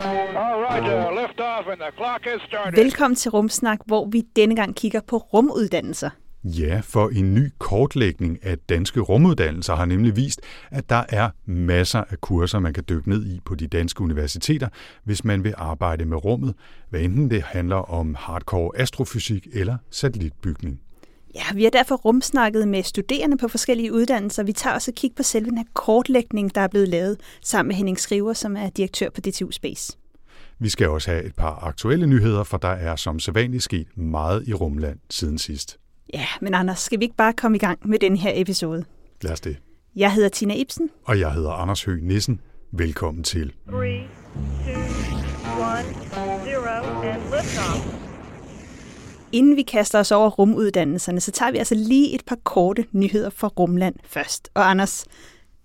All right, uh, lift off and the clock is started. Velkommen til Rumsnak, hvor vi denne gang kigger på rumuddannelser. Ja, for en ny kortlægning af danske rumuddannelser har nemlig vist, at der er masser af kurser, man kan dykke ned i på de danske universiteter, hvis man vil arbejde med rummet, hvad enten det handler om hardcore astrofysik eller satellitbygning. Ja, vi har derfor rumsnakket med studerende på forskellige uddannelser. Vi tager også et kig på selve den her kortlægning, der er blevet lavet sammen med Henning Skriver, som er direktør på DTU Space. Vi skal også have et par aktuelle nyheder, for der er som sædvanligt sket meget i rumland siden sidst. Ja, men Anders, skal vi ikke bare komme i gang med den her episode? Lad os det. Jeg hedder Tina Ibsen. Og jeg hedder Anders Høgh Nissen. Velkommen til. Three, two, one, zero, and liftoff. Inden vi kaster os over rumuddannelserne, så tager vi altså lige et par korte nyheder fra Rumland først. Og Anders,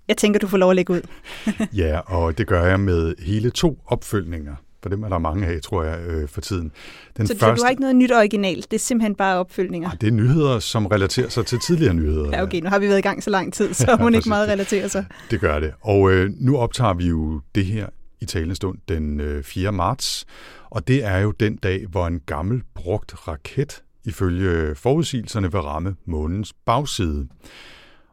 jeg tænker, du får lov at lægge ud. Ja, og det gør jeg med hele to opfølgninger. For dem er der mange af, tror jeg, øh, for tiden. Den Så, så du har ikke noget nyt original, det er simpelthen bare opfølgninger. Ah, Det er nyheder, som relaterer sig til tidligere nyheder. Ja, okay, nu har vi været i gang så lang tid, så Ja, må ikke meget relatere sig. Det gør det. Og øh, nu optager vi jo det her i talende stund den øh, 4. marts. Og det er jo den dag, hvor en gammel brugt raket ifølge forudsigelserne vil ramme månens bagside.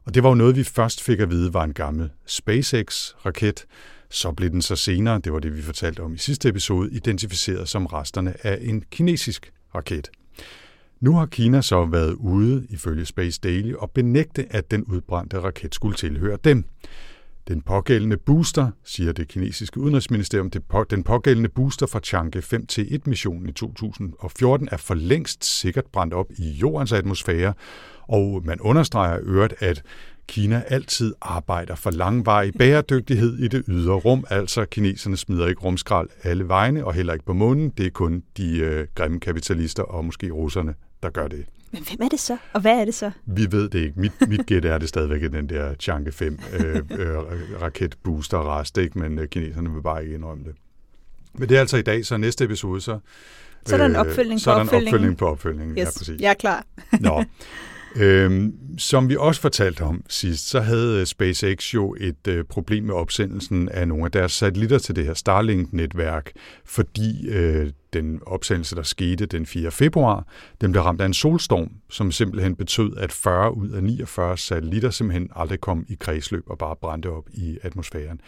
Og det var jo noget, vi først fik at vide var en gammel SpaceX-raket. Så blev den så senere, det var det vi fortalte om i sidste episode, identificeret som resterne af en kinesisk raket. Nu har Kina så været ude, ifølge Space Daily, og benægte, at den udbrændte raket skulle tilhøre dem. Den pågældende booster, siger det kinesiske udenrigsministerium, det den pågældende booster fra Chang'e 5T1-missionen i 2014 er for længst sikkert brændt op i jordens atmosfære, og man understreger øvrigt, at Kina altid arbejder for langvarig bæredygtighed i det ydre rum, altså kineserne smider ikke rumskrald alle vegne, og heller ikke på månen. Det er kun de øh, grimme kapitalister og måske russerne, der gør det. Men hvem er det så? Og hvad er det så? Vi ved det ikke. Mit, mit gæt er det stadigvæk er den der Chang'e 5 øh, øh, raketbooster rest, ikke? men øh, kineserne vil bare ikke indrømme det. Men det er altså i dag, så næste episode, så... Så er der en opfølgning så på er der en opfølgning på opfølgningen. Ja, Yes, præcis. jeg er klar. Nå. Øhm, som vi også fortalte om sidst, så havde øh, SpaceX jo et øh, problem med opsendelsen af nogle af deres satellitter til det her Starlink-netværk, fordi øh, den opsendelse, der skete den 4. februar, den blev ramt af en solstorm, som simpelthen betød, at 40 ud af 49 satellitter simpelthen aldrig kom i kredsløb og bare brændte op i atmosfæren.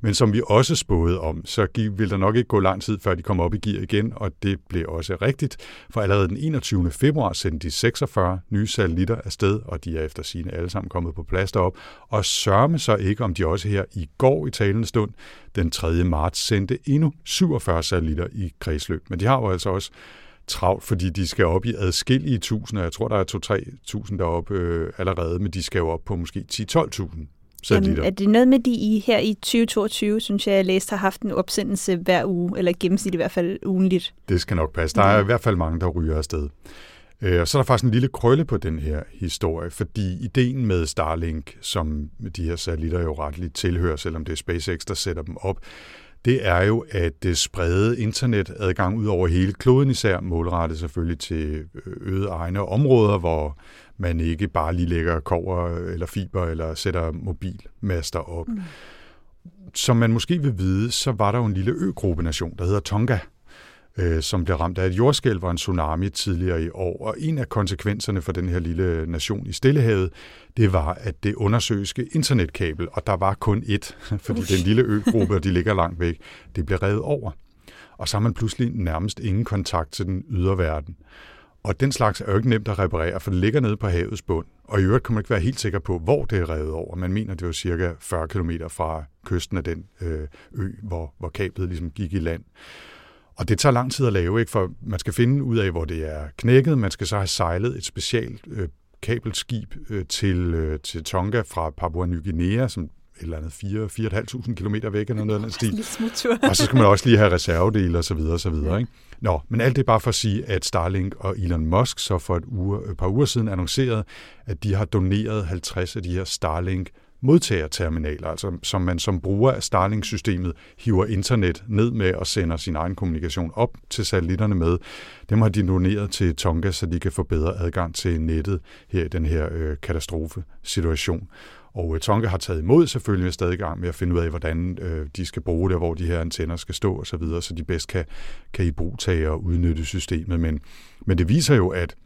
Men som vi også spåede om, så ville der nok ikke gå lang tid, før de kom op i gear igen, og det blev også rigtigt, for allerede den 21. februar sendte de 46 nye satellitter afsted, og de er efter sine alle sammen kommet på plads derop, og sørme så ikke, om de også her i går i talende stund, den 3. marts, sendte endnu 47 satellitter i kredsløb. Men de har jo altså også travlt, fordi de skal op i adskillige tusinder. Jeg tror, der er 2-3 deroppe øh, allerede, men de skal jo op på måske 10-12.000 satellitter. Jamen, er det noget med, de i, her i 2022, synes jeg, jeg læste, har haft en opsendelse hver uge, eller gennemsnit i hvert fald ugenligt. Det skal nok passe. Der er i hvert fald mange, der ryger afsted. Øh, Og så er der faktisk en lille krølle på den her historie, fordi ideen med Starlink, som de her satellitter jo retligt tilhører, selvom det er SpaceX, der sætter dem op, det er jo at øh, sprede internetadgang ud over hele kloden især, målrettet selvfølgelig til øh, øde egne områder, hvor man ikke bare lige lægger kover eller fiber eller sætter mobilmaster op. Mm. Som man måske vil vide, så var der jo en lille øgruppenation, der hedder Tonga, øh, som blev ramt af et jordskælv og en tsunami tidligere i år. Og en af konsekvenserne for den her lille nation i Stillehavet, det var, at det undersøiske internetkabel, og der var kun ét, fordi den lille øgruppe, og de ligger langt væk, det blev revet over. Og så har man pludselig nærmest ingen kontakt til den ydre verden. Og den slags er jo ikke nemt at reparere, for det ligger nede på havets bund. Og i øvrigt kan man ikke være helt sikker på, hvor det er revet over. Man mener, det var cirka 40 km fra kysten af den øh, ø, hvor, hvor kablet ligesom gik i land. Og det tager lang tid at lave, ikke? for man skal finde ud af, hvor det er knækket. Man skal så have sejlet et specielt øh, kabelskib øh, til, øh, til Tonga fra Papua Ny Guinea, som eller andet 4-4.500 km væk, eller noget stil. Lidt smuttur. Og så skal man også lige have reservedele og så videre og så videre. Ikke? Nå, men alt det er bare for at sige, at Starlink og Elon Musk så for et, uge, et par uger siden annoncerede, at de har doneret 50 af de her Starlink modtagerterminaler, altså som man som bruger af Starlink-systemet hiver internet ned med og sender sin egen kommunikation op til satellitterne med. Dem har de doneret til Tonga, så de kan få bedre adgang til nettet her i den her øh, katastrofesituation. Og øh, Tonga har taget imod selvfølgelig er stadig i gang med at finde ud af, hvordan øh, de skal bruge det, hvor de her antenner skal stå osv., så, videre, så de bedst kan, kan i brug tage og udnytte systemet. Men, men det viser jo, at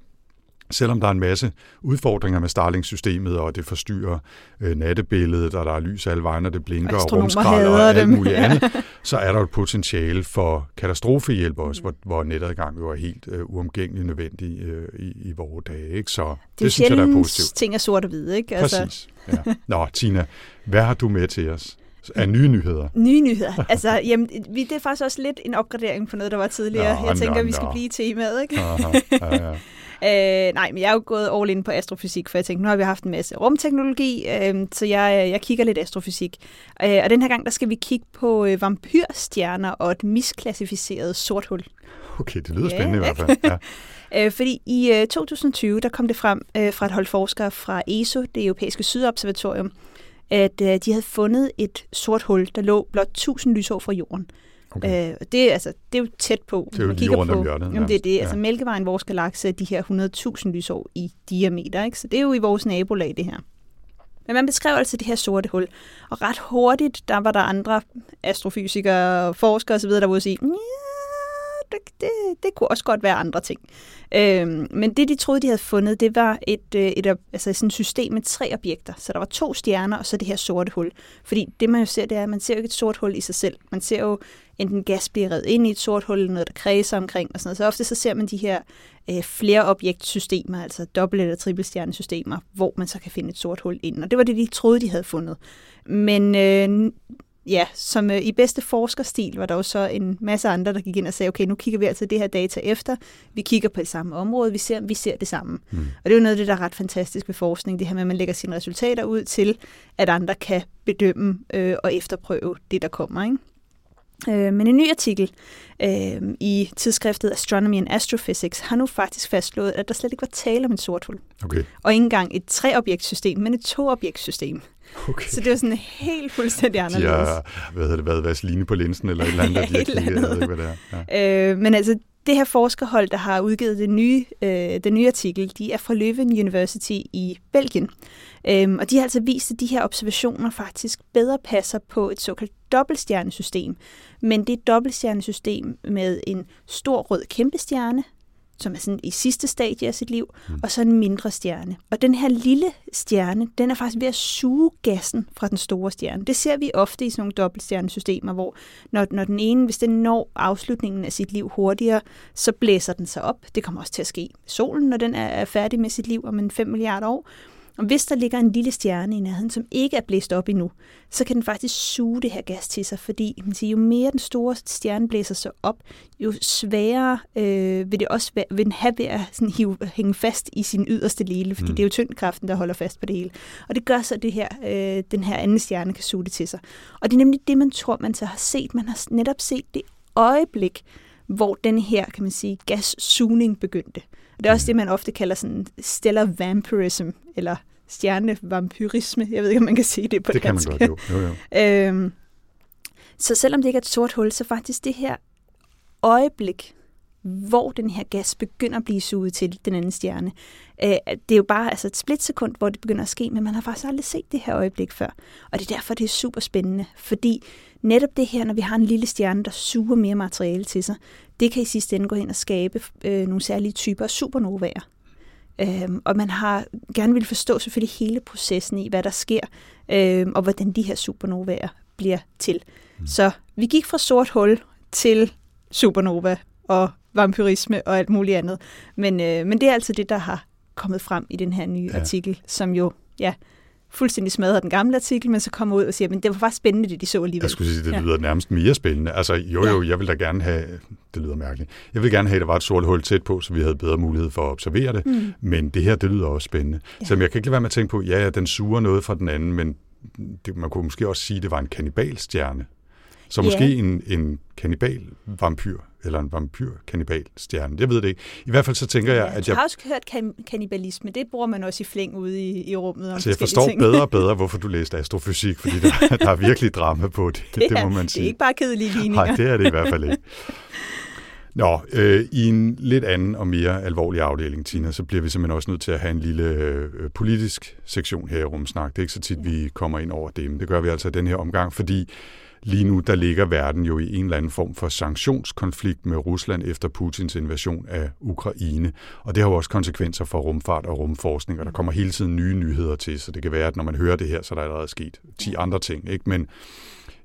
selvom der er en masse udfordringer med Starlink-systemet, og det forstyrrer øh, nattebilledet, og der er lys alle vejen, og det blinker, og rumskrald og alt muligt andet, så er der et potentiale for katastrofehjælp også, hvor, hvor netadgang jo er helt øh, uomgængelig nødvendig øh, i, i vores dage. Ikke? Så det, Det er synes jeg, der er positivt. ting er sort og hvide, ikke? Præcis. Ja. Nå, Tina, hvad har du med til os af nye nyheder? Nye nyheder. Altså, jamen, vi, det er faktisk også lidt en opgradering på noget, der var tidligere. Nå, jeg tænker, nå, vi skal nå. blive i temaet, ikke? Aha, ja, ja. Øh, nej, men jeg er jo gået all in på astrofysik, for jeg tænkte, nu har vi haft en masse rumteknologi, øh, så jeg, jeg kigger lidt astrofysik. Øh, og den her gang, der skal vi kigge på øh, vampyrstjerner og et misklassificeret sort hul. Okay, det lyder Ja, spændende i hvert fald. Ja. Øh, fordi i øh, 2020, der kom det frem øh, fra et hold forskere fra ESO, det europæiske sydobservatorium, at øh, de havde fundet et sort hul, der lå blot 1000 lysår fra jorden. Okay. Øh, det, er, altså, det er jo tæt på. Det er jo Man kigger om på- hjørnet, Jamen, det er det. Ja. Altså Mælkevejen, vores galakse, er de her 100.000 lysår i diameter. Ikke? Så det er jo i vores nabolag, det her. Men man beskrev altså det her sorte hul. Og ret hurtigt, der var der andre astrofysikere og forskere osv., der ville sige, ja, det, det, det kunne også godt være andre ting. Øhm, men det, de troede, de havde fundet, det var et, øh, et, et, altså sådan et system med tre objekter. Så der var to stjerner, og så det her sorte hul. Fordi det, man jo ser, det er, at man ser jo ikke et sort hul i sig selv. Man ser jo enten gas bliver revet ind i et sort hul, eller noget, der kredser omkring, og sådan noget. Så ofte så ser man de her øh, flere objektsystemer, altså dobbelt- eller trippelstjernesystemer, hvor man så kan finde et sort hul ind. Og det var det, de troede, de havde fundet. Men øh, ja, som øh, i bedste forskerstil var der jo så en masse andre, der gik ind og sagde, okay, nu kigger vi altså det her data efter. Vi kigger på det samme område, vi ser, vi ser det samme. Mm. Og det er jo noget af det, der er ret fantastisk ved forskning, det her med, at man lægger sine resultater ud til, at andre kan bedømme øh, og efterprøve det, der kommer. Ikke? Øh, men en ny artikel øh, i tidsskriftet Astronomy and Astrophysics har nu faktisk fastslået, at der slet ikke var tale om et sort hul. Okay. Og ikke engang et treobjektsystem, men et toobjektsystem. okay. Så det var sådan helt fuldstændig De anderledes. har, hvad hedder det, været vaseline på linsen, eller et eller andet, Ja, et eller jeg ved andet. ikke, hvad det er. Ja. Øh, men altså, det her forskerhold, der har udgivet den nye, øh, den nye artikel, de er fra Leuven University i Belgien. Øhm, og de har altså vist, at de her observationer faktisk bedre passer på et såkaldt dobbeltstjernesystem. Men det er et dobbeltstjernesystem med en stor rød kæmpestjerne, som er sådan i sidste stadie af sit liv, mm. og så en mindre stjerne. Og den her lille stjerne, den er faktisk ved at suge gassen fra den store stjerne. Det ser vi ofte i sådan nogle dobbeltstjernesystemer, hvor når, når den ene, hvis den når afslutningen af sit liv hurtigere, så blæser den sig op. Det kommer også til at ske solen, når den er er færdig med sit liv om en 5 milliarder år. Og hvis der ligger en lille stjerne i nærheden, som ikke er blæst op endnu, så kan den faktisk suge det her gas til sig, fordi man siger, jo mere den store stjerne blæser sig op, jo sværere øh, vil det også være, vil den have ved at sådan hive, hænge fast i sin yderste lille, fordi mm. det er jo tyngdekraften, der holder fast på det hele. Og det gør så, at det her, øh, den her anden stjerne kan suge det til sig. Og det er nemlig det, man tror, man så har set. Man har netop set det øjeblik, hvor den her, kan man sige, gassugning begyndte. Og det er også det, man ofte kalder sådan stellar vampirism, eller stjernevampyrisme. Jeg ved ikke, om man kan sige det på Det kan man dansk. godt, jo. jo, jo. Øhm, så selvom det ikke er et sort hul, så faktisk det her øjeblik, hvor den her gas begynder at blive suget til den anden stjerne, øh, det er jo bare altså et splitsekund, hvor det begynder at ske, men man har faktisk aldrig set det her øjeblik før. Og det er derfor, det er super spændende, fordi netop det her, når vi har en lille stjerne, der suger mere materiale til sig, det kan i sidste ende gå hen og skabe øh, nogle særlige typer af supernovaer. Øhm, og man har gerne vil forstå selvfølgelig hele processen i, hvad der sker, øhm, og hvordan de her supernovaer bliver til. Mm. Så vi gik fra sort hul til supernova og vampyrisme og alt muligt andet. Men, øh, men det er altså det, der har kommet frem i den her nye Ja. ja. artikel, som jo ja, fuldstændig smadrer den gamle artikel, men så kommer ud og siger, men det var faktisk spændende, det de så alligevel. Jeg skulle sige, det Ja. lyder nærmest mere spændende. Altså, jo jo, jeg vil da gerne have, det lyder mærkeligt, jeg vil gerne have, at der var et sort hul tæt på, så vi havde bedre mulighed for at observere det. Mm. Men det her, det lyder også spændende. Ja. Så jeg kan ikke lade være med at tænke på, ja, ja, den suger noget fra den anden, men det, man kunne måske også sige, at det var en kannibalstjerne. Så måske en, en kannibal-vampyr, eller en vampyr-kannibal-stjerne. Jeg ved det ikke. I hvert fald så tænker jeg, Ja, at jeg jeg, har også hørt kan- kannibalisme. Det bruger man også i flæng ude i, i rummet. Om altså jeg forstår ting. bedre og bedre, hvorfor du læste astrofysik, fordi der, der er virkelig drama på det, det, det er, må man det sige. er ikke bare kedelige ligninger. Nej, det er det i hvert fald ikke. Nå, øh, i en lidt anden og mere alvorlig afdeling, Tina, så bliver vi simpelthen også nødt til at have en lille øh, politisk sektion her i Rumsnak. Det er ikke så tit, vi kommer ind over det, men det gør vi altså i den her omgang, fordi lige nu der ligger verden jo i en eller anden form for sanktionskonflikt med Rusland efter Putins invasion af Ukraine. Og det har jo også konsekvenser for rumfart og rumforskning, og der kommer hele tiden nye nyheder til, så det kan være, at når man hører det her, så er der allerede sket 10 andre ting. Ikke? Men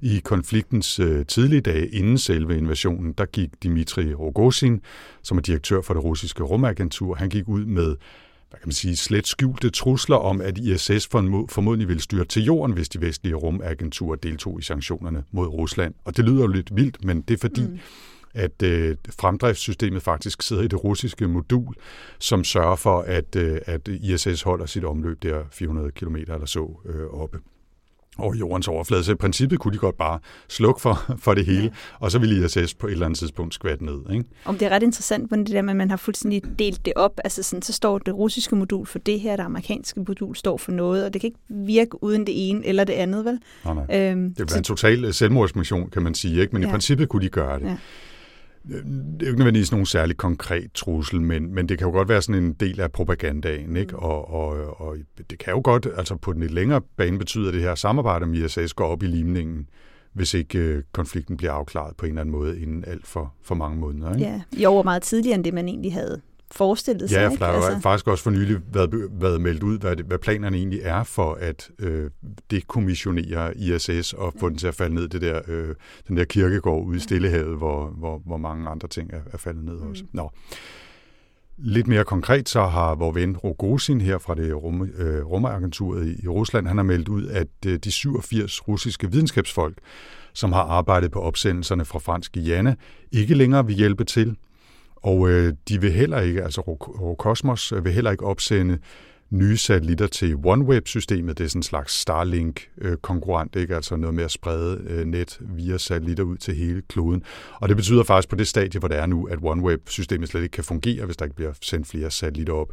i konfliktens øh, tidlige dage inden selve invasionen, der gik Dmitri Rogozin, som er direktør for det russiske rumagentur, han gik ud med hvad kan man sige, slet skjulte trusler om, at ISS formo- formodentlig ville styre til jorden, hvis de vestlige rumagenturer deltog i sanktionerne mod Rusland. Og det lyder jo lidt vildt, men det er fordi, mm. at øh, fremdriftssystemet faktisk sidder i det russiske modul, som sørger for, at, øh, at ISS holder sit omløb der 400 km eller så øh, oppe over jordens overflade. Så i princippet kunne de godt bare slukke for, for det hele, og så ville ISS på et eller andet tidspunkt skvatte ned. Ikke? Om det er ret interessant, hvordan det der med, at man har fuldstændig delt det op. Altså sådan, så står det russiske modul for det her, det amerikanske modul står for noget, og det kan ikke virke uden det ene eller det andet, vel? Nej, nej. Øhm, Det var en total øh, selvmordsmission, kan man sige, ikke? men. Ja. i princippet kunne de gøre det. Ja. Det er jo ikke nødvendigvis nogen særlig konkret trussel, men, men det kan jo godt være sådan en del af propagandaen, ikke? Mm. Og, og, og det kan jo godt, altså på den lidt længere bane betyder det her samarbejde med ISS går op i limningen, hvis ikke øh, konflikten bliver afklaret på en eller anden måde inden alt for, for mange måneder. Ikke? ja, i år meget tidligere, end det man egentlig havde forestillet sig. Ja, for der har altså, faktisk også for nylig været, været meldt ud, hvad, det, hvad planerne egentlig er for at øh, dekommissionere ISS og få den til at falde ned, det der, øh, den der kirkegård ude i Stillehavet, hvor, hvor, hvor mange andre ting er, er faldet ned også. Nå. Lidt mere konkret så har vores ven Rogozin her fra det rum, øh, rumagenturet i, i Rusland, han har meldt ud, at øh, de 87 russiske videnskabsfolk, som har arbejdet på opsendelserne fra fransk Guyana, ikke længere vil hjælpe til. Og øh, de vil heller ikke, altså Roscosmos Rokosmos øh, vil heller ikke opsende nye satellitter til OneWeb-systemet. Det er sådan en slags Starlink-konkurrent, ikke? altså noget med at sprede øh, net via satellitter ud til hele kloden. Og det betyder faktisk på det stadie, hvor det er nu, at OneWeb-systemet slet ikke kan fungere, hvis der ikke bliver sendt flere satellitter op.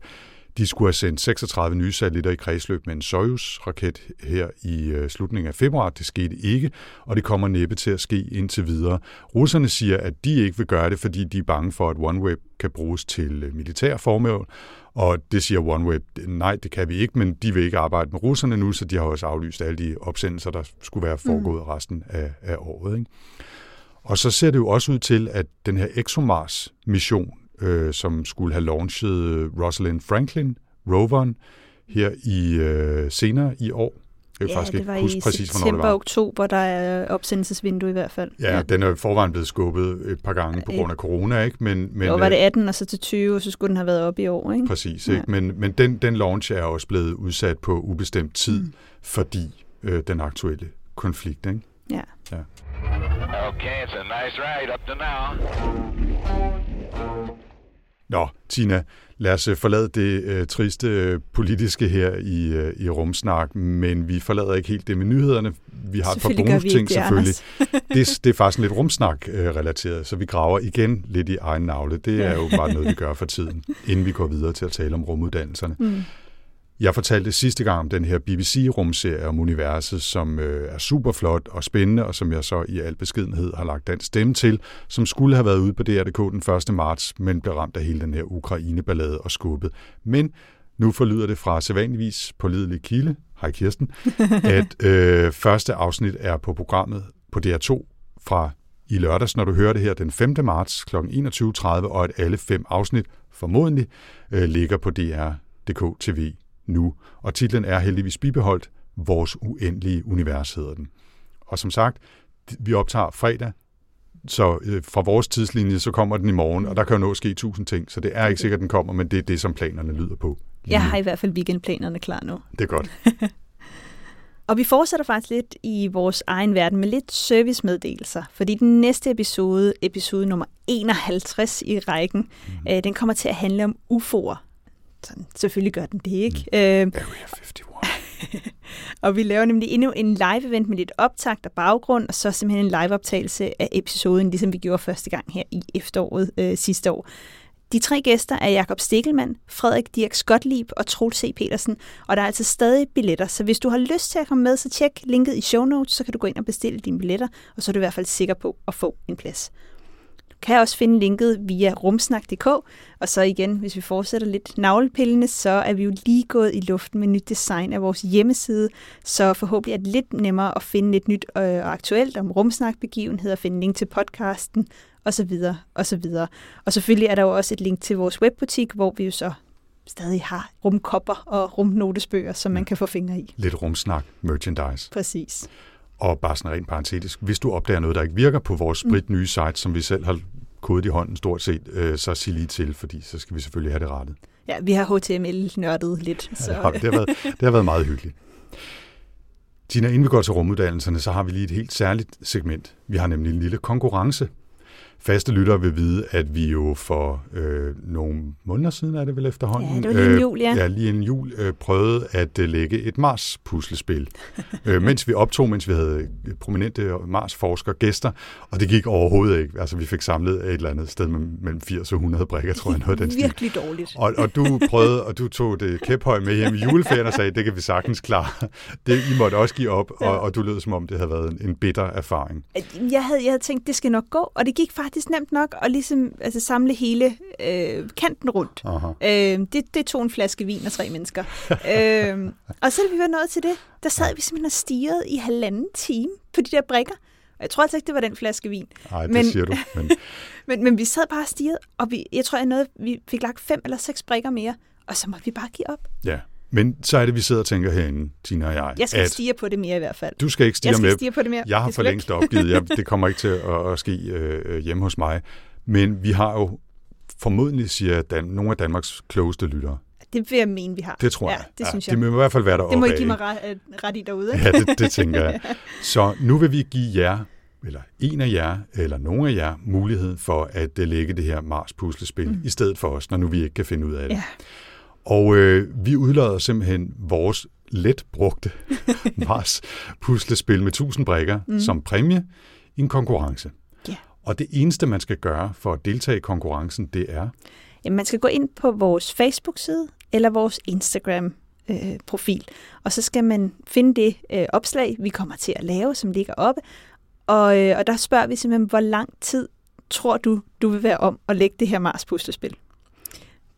De skulle have sendt 36 nye satellitter i kredsløb med en Soyuz-raket her i øh, slutningen af februar. Det skete ikke, og det kommer næppe til at ske indtil videre. Russerne siger, at de ikke vil gøre det, fordi de er bange for, at OneWeb kan bruges til øh, militære formål, og det siger OneWeb, nej, det kan vi ikke, men de vil ikke arbejde med russerne nu, så de har også aflyst alle de opsendelser, der skulle være foregået mm. resten af, af året. Ikke? Og så ser det jo også ud til, at den her ExoMars-mission, øh, som skulle have launchet øh, Rosalind Franklin, roveren, her i øh, senere i år. Jeg ja, faktisk det ikke var huske i præcis, hvornår det september var. oktober, der er opsendelsesvindue i hvert fald. Ja, den er forvejen blevet skubbet et par gange på grund af corona, ikke? Men, men, og var det øh, 18 og så til 20, og så skulle den have været op i år, ikke? Præcis, Ja. ikke? men, men den, den launch er også blevet udsat på ubestemt tid, mm. fordi øh, den aktuelle konflikt. Ikke? Ja. Ja. Okay, it's a nice ride up to now. Nå, Tina, lad os øh, forlade det øh, triste øh, politiske her i, øh, i rumsnak, men vi forlader ikke helt det med nyhederne. Vi har et par bonusting selvfølgelig. Det, det er faktisk lidt rumsnak-relateret, så vi graver igen lidt i egen navle. Det er jo bare noget, vi gør for tiden, inden vi går videre til at tale om rumuddannelserne. Mm. Jeg fortalte sidste gang om den her BBC-rumserie om universet, som øh, er super flot og spændende, og som jeg så i al beskedenhed har lagt den stemme til, som skulle have været ude på DR.dk den 1. marts, men blev ramt af hele den her Ukraine-ballade og skubbet. Men nu forlyder det fra sædvanligvis pålidelig kilde, hej Kirsten, at øh, første afsnit er på programmet på DR2 fra i lørdags, når du hører det her den 5. marts kl. 21.30, og at alle fem afsnit formodentlig øh, ligger på DR.dk TV nu. Og titlen er heldigvis bibeholdt, Vores uendelige univers hedder den. Og som sagt, vi optager fredag, så øh, fra vores tidslinje, så kommer den i morgen, og der kan jo nå at ske tusind ting, så det er ikke sikkert, at den kommer, men det er det, som planerne lyder på. Jeg har i hvert fald weekendplanerne klar nu. Det er godt. Og vi fortsætter faktisk lidt i vores egen verden med lidt servicemeddelelser, fordi den næste episode, episode nummer 51 i rækken, mm. øh, den kommer til at handle om UFO'er. Sådan, selvfølgelig gør den det, ikke? Mm. Øh, Area 51. Og vi laver nemlig endnu en live-event med lidt optakt og baggrund, og så simpelthen en live-optagelse af episoden, ligesom vi gjorde første gang her i efteråret øh, sidste år. De tre gæster er Jakob Stikkelmann, Frederik Dirk Skotlieb og Troels C. Petersen, og der er altså stadig billetter, så hvis du har lyst til at komme med, så tjek linket i show notes, så kan du gå ind og bestille dine billetter, og så er du i hvert fald sikker på at få en plads. Kan også finde linket via rumsnak.dk, og så igen, hvis vi fortsætter lidt navlepillende, så er vi jo lige gået i luften med nyt design af vores hjemmeside, så forhåbentlig er det lidt nemmere at finde lidt nyt øh, og aktuelt om rumsnak-begivenheder, finde link til podcasten, og så videre, og så videre. Og selvfølgelig er der jo også et link til vores webbutik, hvor vi jo så stadig har rumkopper og rumnotesbøger, som man kan få fingre i. Lidt rumsnak, merchandise. Præcis. Og bare sådan rent parentetisk, hvis du opdager noget, der ikke virker på vores sprit nye site, som vi selv har kodet i hånden stort set, øh, så sig lige til, fordi så skal vi selvfølgelig have det rettet. Ja, vi har HTML-nørdet lidt. Så. Ja, det, har været, det har været meget hyggeligt. Tina, inden vi går til rumuddannelserne, så har vi lige et helt særligt segment. Vi har nemlig en lille konkurrence. Faste lyttere vil vide, at vi jo for øh, nogle måneder siden, er det vel efterhånden? Ja, det var lige en jul, ja. Øh, ja, lige en jul øh, prøvede at øh, lægge et Mars-puslespil. øh, mens vi optog, mens vi havde prominente Mars-forskere gæster, og det gik overhovedet ikke. Altså, vi fik samlet et eller andet sted mellem 80 og 100 brikker, tror jeg, noget af den stil. Virkelig dårligt. Og, og du prøvede, og du tog det kæphøj med hjem i juleferien og sagde, det kan vi sagtens klare. Det, I måtte også give op, og, og du lød som om, det havde været en, en bitter erfaring. Jeg havde, jeg havde tænkt, det skal nok gå, og det gik faktisk nemt nok at ligesom, altså, samle hele øh, kanten rundt. Øh, det, det tog en flaske vin og tre mennesker. øh, og så vi var nået til det, der sad vi simpelthen og stirrede i halvanden time på de der brikker. Og jeg tror altså ikke, det var den flaske vin. Nej, det men, siger du. Men... men, men vi sad bare og stirrede, og vi, jeg tror, jeg nåede, vi fik lagt fem eller seks brikker mere, og så måtte vi bare give op. Ja, men så er det, vi sidder og tænker herinde, Tina og jeg. Jeg skal at ikke stige på det mere i hvert fald. Du skal ikke stige jeg skal med. stige på det mere. Jeg har for længst opgivet. Jeg, det kommer ikke til at, at ske øh, hjemme hos mig. Men vi har jo formodentlig, siger Dan, nogle af Danmarks klogeste lyttere. Det vil jeg mene, vi har. Det tror jeg. Ja, det synes ja, jeg. Det må i hvert fald være der Det må I give mig ret, ret i derude. Ikke? Ja, det, det tænker jeg. Så nu vil vi give jer, eller en af jer, eller nogle af jer, mulighed for at uh, lægge det her Mars-puslespil, mm. i stedet for os, når nu vi ikke kan finde ud af det. Ja. Og øh, vi udlader simpelthen vores let brugte Mars-puslespil med 1000 brikker mm. som præmie i en konkurrence. Ja. Og det eneste, man skal gøre for at deltage i konkurrencen, det er... Jamen, man skal gå ind på vores Facebook-side eller vores Instagram-profil, og så skal man finde det øh, opslag, vi kommer til at lave, som ligger oppe. Og, øh, og der spørger vi simpelthen, hvor lang tid tror du, du vil være om at lægge det her Mars-puslespil?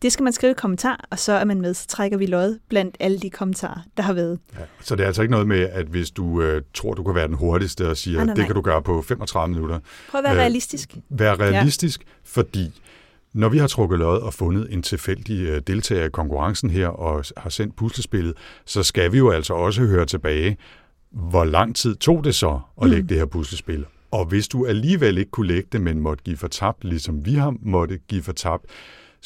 Det skal man skrive i kommentar, og så er man med, så trækker vi lod blandt alle de kommentarer, der har været. Ja, så det er altså ikke noget med, at hvis du øh, tror, du kan være den hurtigste og siger, Nej, nej, det kan du gøre på 35 minutter. Prøv at være Øh, realistisk. Vær realistisk, ja. fordi når vi har trukket lod og fundet en tilfældig øh, deltager i konkurrencen her og har sendt puslespillet, så skal vi jo altså også høre tilbage, hvor lang tid tog det så at lægge det her puslespil. Og hvis du alligevel ikke kunne lægge det, men måtte give for tabt, ligesom vi har måtte give for tabt,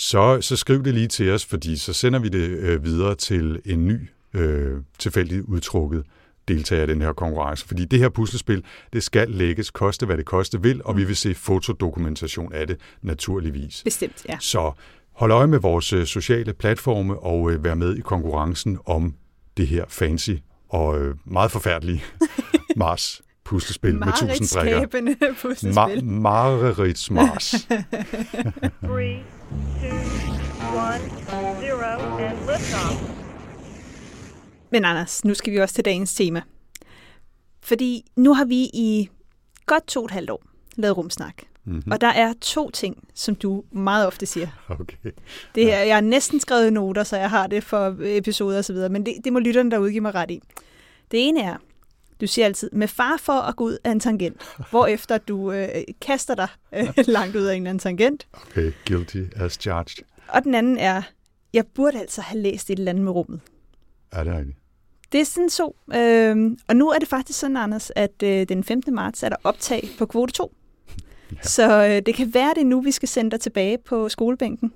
så, så skriv det lige til os, fordi så sender vi det øh, videre til en ny øh, tilfældigt udtrukket deltager i den her konkurrence. Fordi det her puslespil, det skal lægges, koste hvad det koste vil, og vi vil se fotodokumentation af det naturligvis. Bestemt, ja. Så hold øje med vores øh, sociale platforme og øh, vær med i konkurrencen om det her fancy og øh, meget forfærdelige Mars puslespil med 1000 brikker. Puslespil. Ma- Mareridts Mars. One, zero, and liftoff. Men Anders, nu skal vi også til dagens tema. Fordi nu har vi i godt to og et halvt år lavet rumsnak. Mm-hmm. Og der er to ting, som du meget ofte siger. Okay. Det her, jeg har næsten skrevet noter, så jeg har det for episoder og så videre, men det, det må lytterne derude give mig ret i. Det ene er, du siger altid, med far for at gå ud af en tangent, hvorefter du øh, kaster dig øh, langt ud af en eller anden tangent. Okay, guilty as charged. Og den anden er, jeg burde altså have læst et eller andet med rummet. Er det rigtigt? Det er sådan så. Øhm, og nu er det faktisk sådan, Anders, at øh, den 15. marts er der optag på kvote 2. Ja. Så øh, det kan være det nu, vi skal sende dig tilbage på skolebænken.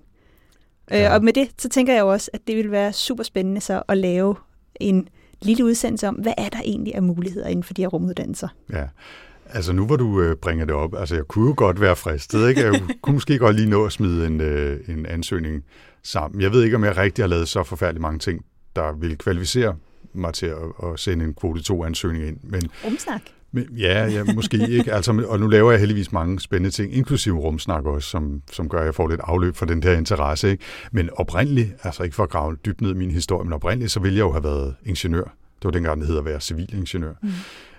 Ja. Ja. Øh, og med det, så tænker jeg jo også, at det vil være super spændende så at lave en lille udsendelse om, hvad er der egentlig af muligheder inden for de her rumuddannelser. Ja. Altså nu hvor du øh, bringer det op, altså jeg kunne jo godt være fristet, ikke? Jeg kunne måske godt lige nå at smide en, øh, en ansøgning sammen. Jeg ved ikke, om jeg rigtig har lavet så forfærdeligt mange ting, der vil kvalificere mig til at, at sende en kvote 2-ansøgning ind. Men, Rumsnak. men ja, ja, måske ikke. Altså, og nu laver jeg heldigvis mange spændende ting, inklusive rumsnak også, som, som gør, at jeg får lidt afløb for den der interesse. Ikke? Men oprindeligt, altså ikke for at grave dybt ned i min historie, men oprindeligt, så ville jeg jo have været ingeniør. Det var dengang, det hedder at være civilingeniør. Mm.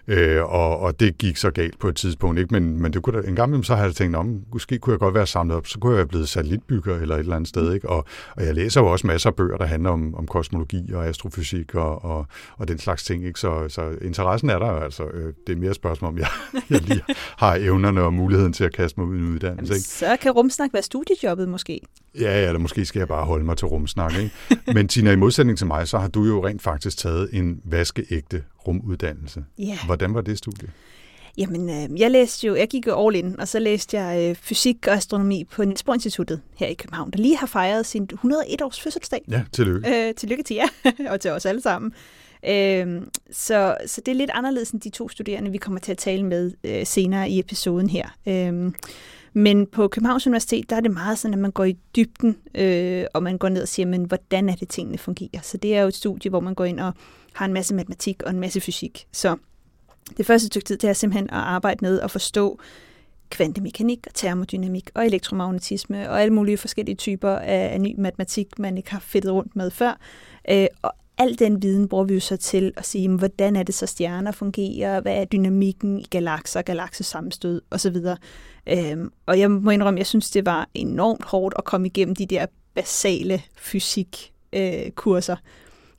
Øh, og, og det gik så galt på et tidspunkt, ikke? Men, men det kunne da, en gang imellem, så har jeg tænkt, om måske kunne jeg godt være samlet op, så kunne jeg være blevet satellitbygger eller et eller andet sted, ikke? Og, og jeg læser jo også masser af bøger, der handler om, om kosmologi og astrofysik og, og, og den slags ting, ikke? Så, så interessen er der jo, altså. Øh, det er mere et spørgsmål, om jeg, jeg lige har evnerne og muligheden til at kaste mig ud i en uddannelse, ikke? Så kan rumsnak være studiejobbet måske. Ja, ja, eller måske skal jeg bare holde mig til rumsnak, ikke? Men Tina, i modsætning til mig, så har du jo rent faktisk taget en vaskeægte rumuddannelse. Ja. Hvordan var det studie? Jamen, øh, jeg læste jo, jeg gik jo all in, og så læste jeg øh, fysik og astronomi på Niels Bohr Instituttet her i København, der lige har fejret sin 101-års fødselsdag. Ja, tillykke. Øh, tillykke til jer, og til os alle sammen. Øh, så, så det er lidt anderledes end de to studerende, vi kommer til at tale med øh, senere i episoden her. Øh, men på Københavns Universitet, der er det meget sådan, at man går i dybden, øh, og man går ned og siger, men hvordan er det, tingene fungerer? Så det er jo et studie, hvor man går ind og har en masse matematik og en masse fysik. Så det første stykke tid, det er simpelthen at arbejde med at forstå kvantemekanik og termodynamik og elektromagnetisme og alle mulige forskellige typer af, af ny matematik, man ikke har fedtet rundt med før. Øh, og al den viden bruger vi jo så til at sige, jamen, hvordan er det så stjerner fungerer, hvad er dynamikken i galakser, galaksesammenstød osv. Øhm, og jeg må indrømme, jeg synes, det var enormt hårdt at komme igennem de der basale fysikkurser. Øh, kurser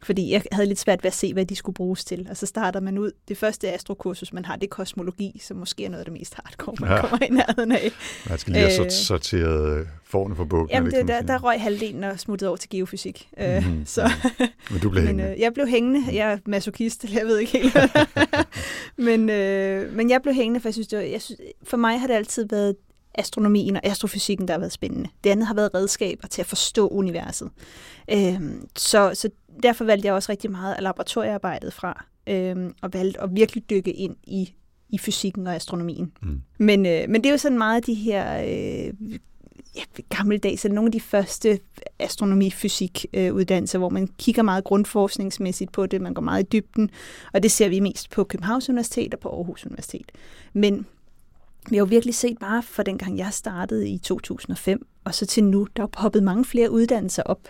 fordi jeg havde lidt svært ved at se, hvad de skulle bruges til. Og så starter man ud. Det første astrokursus, man har, det er kosmologi, som måske er noget af det mest hardcore, man Ja. kommer i nærheden af. Man skal lige have Øh, sort- sorteret forne for bukken. Jamen, det der, der røg halvdelen og smuttede over til geofysik. Øh, Mhm, så, Men du blev men hængende. øh, jeg blev hængende. Jeg er masochist, jeg ved ikke helt. men, øh, men jeg blev hængende, for jeg synes, det var, jeg synes, for mig har det altid været astronomien og astrofysikken, der har været spændende. Det andet har været redskaber til at forstå universet. Øhm, så, så derfor valgte jeg også rigtig meget af laboratoriearbejdet fra, øhm, og valgte at virkelig dykke ind i, i fysikken og astronomien. Mm. Men, øh, men det er jo sådan meget af de her øh, ja, gammeldags, eller nogle af de første astronomi-fysik-uddannelser, hvor man kigger meget grundforskningsmæssigt på det, man går meget i dybden, og det ser vi mest på Københavns Universitet og på Aarhus Universitet. Men vi har jo virkelig set bare fra dengang jeg startede i 2005, og så til nu, der er poppet mange flere uddannelser op.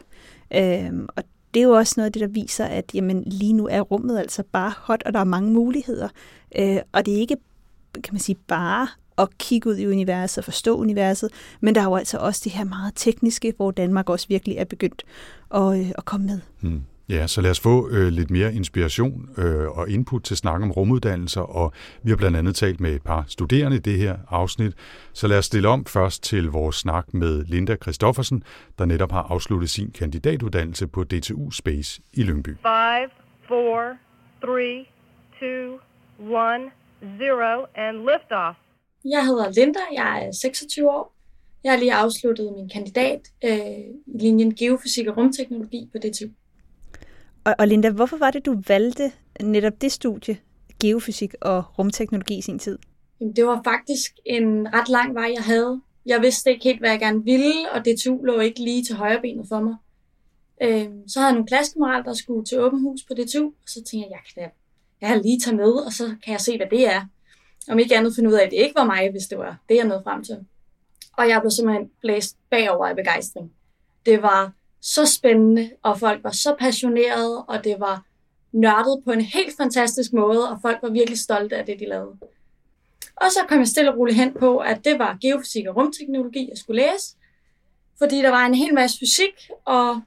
Øhm, og det er jo også noget af det, der viser, at jamen, lige nu er rummet altså bare hot, og der er mange muligheder. Øh, og det er ikke, kan man sige, bare at kigge ud i universet og forstå universet, men der er jo altså også det her meget tekniske, hvor Danmark også virkelig er begyndt at, øh, at komme med. Hmm. Ja, så lad os få øh, lidt mere inspiration øh, og input til snak om rumuddannelser, og vi har blandt andet talt med et par studerende i det her afsnit. Så lad os stille om først til vores snak med Linda Christoffersen, der netop har afsluttet sin kandidatuddannelse på DTU Space i Lyngby. Five, four, three, two, one, zero, and liftoff. Jeg hedder Linda, jeg er 26 år. Jeg har lige afsluttet min kandidat øh, i linjen Geofysik og Rumteknologi på DTU. Og, og Linda, hvorfor var det, du valgte netop det studie, geofysik og rumteknologi i sin tid? Jamen, det var faktisk en ret lang vej, jeg havde. Jeg vidste ikke helt, hvad jeg gerne ville, og DTU lå ikke lige til højre benet for mig. Øh, så havde jeg nogle klassekammerater, der skulle til åben hus på DTU, og så tænkte jeg, jeg kan jeg kan lige tage med, og så kan jeg se, hvad det er. Om ikke andet finde ud af, at det ikke var mig, hvis det var det, jeg nåede frem til. Og jeg blev simpelthen blæst bagover af begejstring. Det var så spændende, og folk var så passionerede, og det var nørdet på en helt fantastisk måde, og folk var virkelig stolte af det, de lavede. Og så kom jeg stille og roligt hen på, at det var geofysik og rumteknologi, jeg skulle læse. Fordi der var en hel masse fysik, og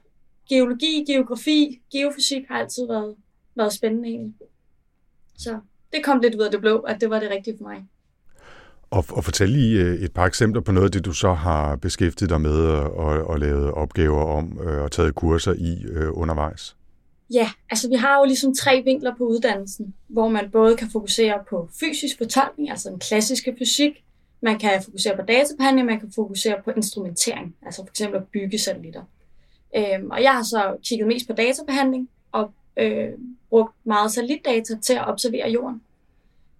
geologi, geografi, geofysik har altid været, været spændende egentlig. Så det kom lidt ud af det blå, at det var det rigtige for mig. Og, og fortæl lige øh, et par eksempler på noget af det, du så har beskæftiget dig med øh, og, og, lavet opgaver om øh, og taget kurser i undervejs. Ja, altså vi har jo ligesom tre vinkler på uddannelsen, hvor man både kan fokusere på fysisk fortolkning, altså den klassiske fysik, man kan fokusere på databehandling, man kan fokusere på instrumentering, altså for eksempel at bygge satellitter. Øhm, og jeg har så kigget mest på databehandling og øh, brugt meget satellitdata til at observere jorden.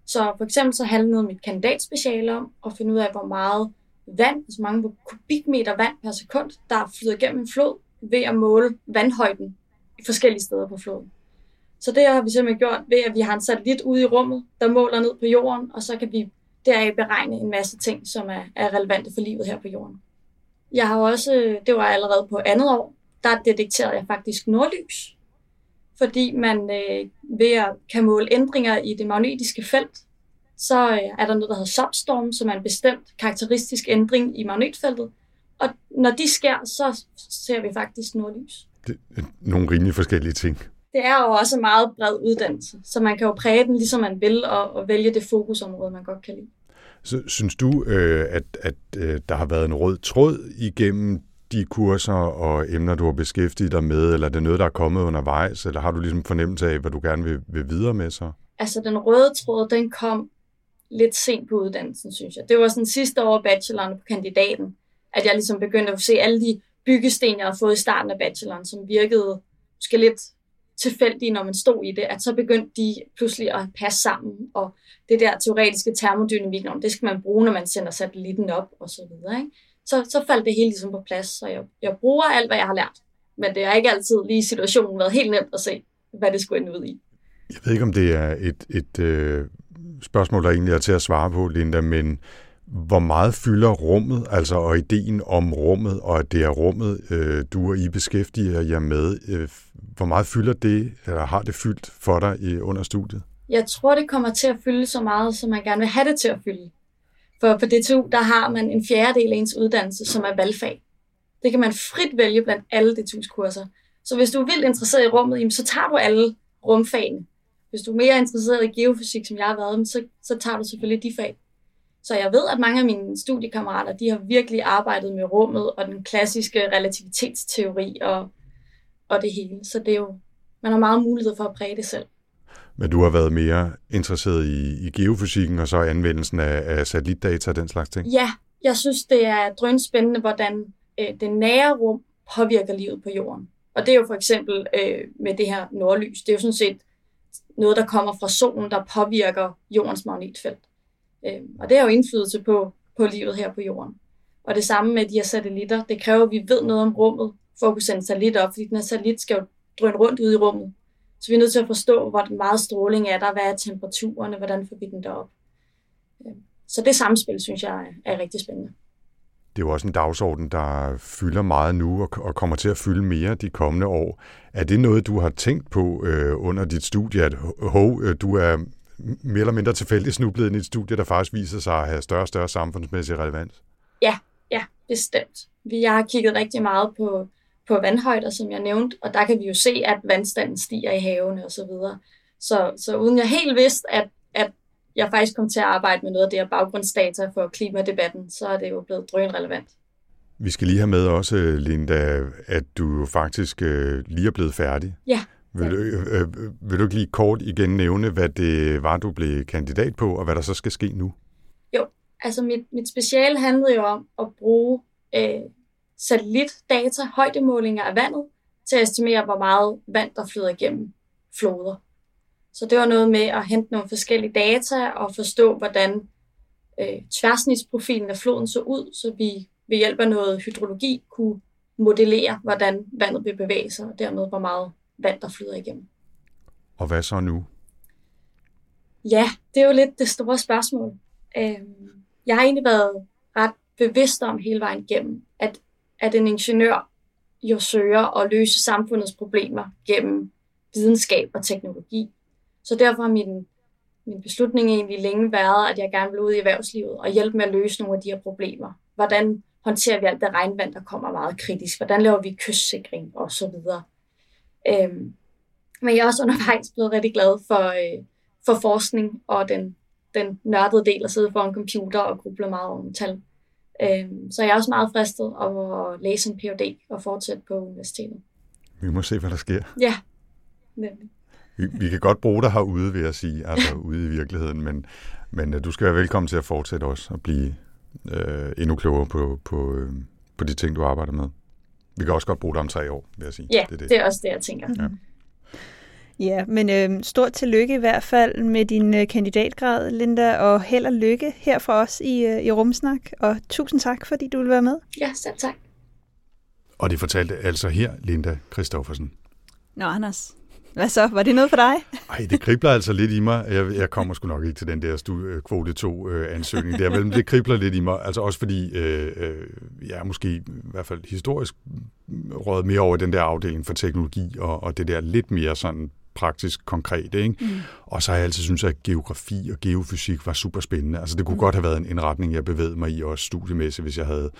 Så for eksempel så handlede mit kandidatspeciale om at finde ud af, hvor meget vand, altså hvor mange kubikmeter vand per sekund, der flyder gennem en flod ved at måle vandhøjden i forskellige steder på floden. Så det har vi simpelthen gjort ved, at vi har en satellit ude i rummet, der måler ned på jorden, og så kan vi deraf beregne en masse ting, som er, er relevante for livet her på jorden. Jeg har også, det var allerede på andet år, der detekterede jeg faktisk nordlys, fordi man øh, ved at kan måle ændringer i det magnetiske felt, så øh, er der noget, der hedder substorm, som er en bestemt karakteristisk ændring i magnetfeltet. Og når de sker, så ser vi faktisk nordlys. Det er nogle rimelig forskellige ting. Det er jo også en meget bred uddannelse, så man kan jo præge den, ligesom man vil, og, og vælge det fokusområde, man godt kan lide. Så synes du, øh, at, at øh, der har været en rød tråd igennem de kurser og emner, du har beskæftiget dig med, eller er det noget, der er kommet undervejs, eller har du ligesom fornemmelse af, hvad du gerne vil, vil videre med så? Altså, den røde tråd, den kom lidt sent på uddannelsen, synes jeg. Det var sådan sidste år bacheloren på kandidaten, at jeg ligesom begyndte at se alle de byggesten, jeg havde fået i starten af bacheloren, som virkede måske lidt tilfældige, når man stod i det, at så begyndte de pludselig at passe sammen, og det der teoretiske termodynamik, det skal man bruge, når man sender satellitten op, og så videre. Ikke? Så, så faldt det hele ligesom på plads, så jeg, jeg bruger alt, hvad jeg har lært. Men det har ikke altid lige i situationen været helt nemt at se, hvad det skulle ende ud i. Jeg ved ikke, om det er et, et øh, spørgsmål, der egentlig er til at svare på, Linda, men hvor meget fylder rummet, altså og ideen om rummet, og at det er rummet, øh, du og I beskæftiger jer med, øh, hvor meget fylder det, eller har det fyldt for dig i, under studiet? Jeg tror, det kommer til at fylde så meget, som man gerne vil have det til at fylde. For på DTU, der har man en fjerdedel af ens uddannelse, som er valgfag. Det kan man frit vælge blandt alle DTU's kurser. Så hvis du er vildt interesseret i rummet, så tager du alle rumfagene. Hvis du er mere interesseret i geofysik, som jeg har været, så, så tager du selvfølgelig de fag. Så jeg ved, at mange af mine studiekammerater, de har virkelig arbejdet med rummet og den klassiske relativitetsteori og, og det hele. Så det er jo, man har meget mulighed for at præge det selv. Men du har været mere interesseret i, i geofysikken og så anvendelsen af, af satellitdata og den slags ting? Ja, jeg synes, det er drønspændende, hvordan øh, det nære rum påvirker livet på jorden. Og det er jo for eksempel øh, med det her nordlys. Det er jo sådan set noget, der kommer fra solen, der påvirker jordens magnetfelt. Øh, og det har jo indflydelse på, på livet her på jorden. Og det samme med de her satellitter. Det kræver, at vi ved noget om rummet, for at kunne sende satellit op, fordi den her satellit skal jo drøne rundt ude i rummet. Så vi er nødt til at forstå, hvor meget stråling er der, hvad er temperaturen, hvordan får vi den derop. Så det samspil, synes jeg, er rigtig spændende. Det er jo også en dagsorden, der fylder meget nu og kommer til at fylde mere de kommende år. Er det noget, du har tænkt på øh, under dit studie, at hov, øh, du er mere eller mindre tilfældigt snublet ind i et studie, der faktisk viser sig at have større og større samfundsmæssig relevans? Ja, ja, bestemt. Vi har kigget rigtig meget på, på vandhøjder, som jeg nævnte, og der kan vi jo se, at vandstanden stiger i havene osv. Så, videre. så, så uden jeg helt vidste, at, at jeg faktisk kom til at arbejde med noget af det her baggrundsdata for klimadebatten, så er det jo blevet drøn relevant. Vi skal lige have med også, Linda, at du faktisk øh, lige er blevet færdig. Ja. Vil du, øh, øh, vil du ikke lige kort igen nævne, hvad det var, du blev kandidat på, og hvad der så skal ske nu? Jo, altså mit, mit speciale handlede jo om at bruge øh, satellitdata, højdemålinger af vandet, til at estimere, hvor meget vand, der flyder igennem floder. Så det var noget med at hente nogle forskellige data og forstå, hvordan øh, tværsnitsprofilen af floden så ud, så vi ved hjælp af noget hydrologi kunne modellere, hvordan vandet vil bevæge sig, og dermed hvor meget vand, der flyder igennem. Og hvad så nu? Ja, det er jo lidt det store spørgsmål. Øhm, jeg har egentlig været ret bevidst om hele vejen igennem, at, at en ingeniør jo søger at løse samfundets problemer gennem videnskab og teknologi. Så derfor har min, min beslutning egentlig længe været, at jeg gerne vil ud i erhvervslivet og hjælpe med at løse nogle af de her problemer. Hvordan håndterer vi alt det regnvand, der kommer meget kritisk? Hvordan laver vi kystsikring og så videre? Øhm, men jeg er også undervejs blevet rigtig glad for, øh, for forskning og den, den nørdede del at sidde foran computer og gruble meget om tal. Øhm, så jeg er også meget fristet af at læse en Ph.D. og fortsætte på universitetet. Vi må se, hvad der sker. Ja, nemlig. Vi, vi kan godt bruge dig herude, vil jeg sige, altså ude i virkeligheden, men, men uh, du skal være velkommen til at fortsætte også og blive uh, endnu klogere på, på, uh, på de ting, du arbejder med. Vi kan også godt bruge dig om tre år, vil jeg sige. Ja, det er, det. det er også det, jeg tænker. Ja. Ja, men øh, stort tillykke i hvert fald med din øh, kandidatgrad, Linda, og held og lykke her for os i, øh, i Rumsnak. Og tusind tak, fordi du vil være med. Ja, selv tak. Og det fortalte altså her Linda Christoffersen. Nå, Anders. Hvad så? Var det noget for dig? Ej, det kribler altså lidt i mig. Jeg, jeg kommer sgu nok ikke til den der stu, øh, kvote 2 øh, ansøgning der, men det kribler lidt i mig. Altså også fordi øh, øh, jeg er måske i hvert fald historisk råd mere over den der afdeling for teknologi og, og det der lidt mere sådan praktisk konkret. Ikke? Mm. Og så har jeg altid synes at geografi og geofysik var super spændende. Altså det kunne mm. godt have været en indretning, jeg bevægede mig i, også studiemæssigt, hvis jeg havde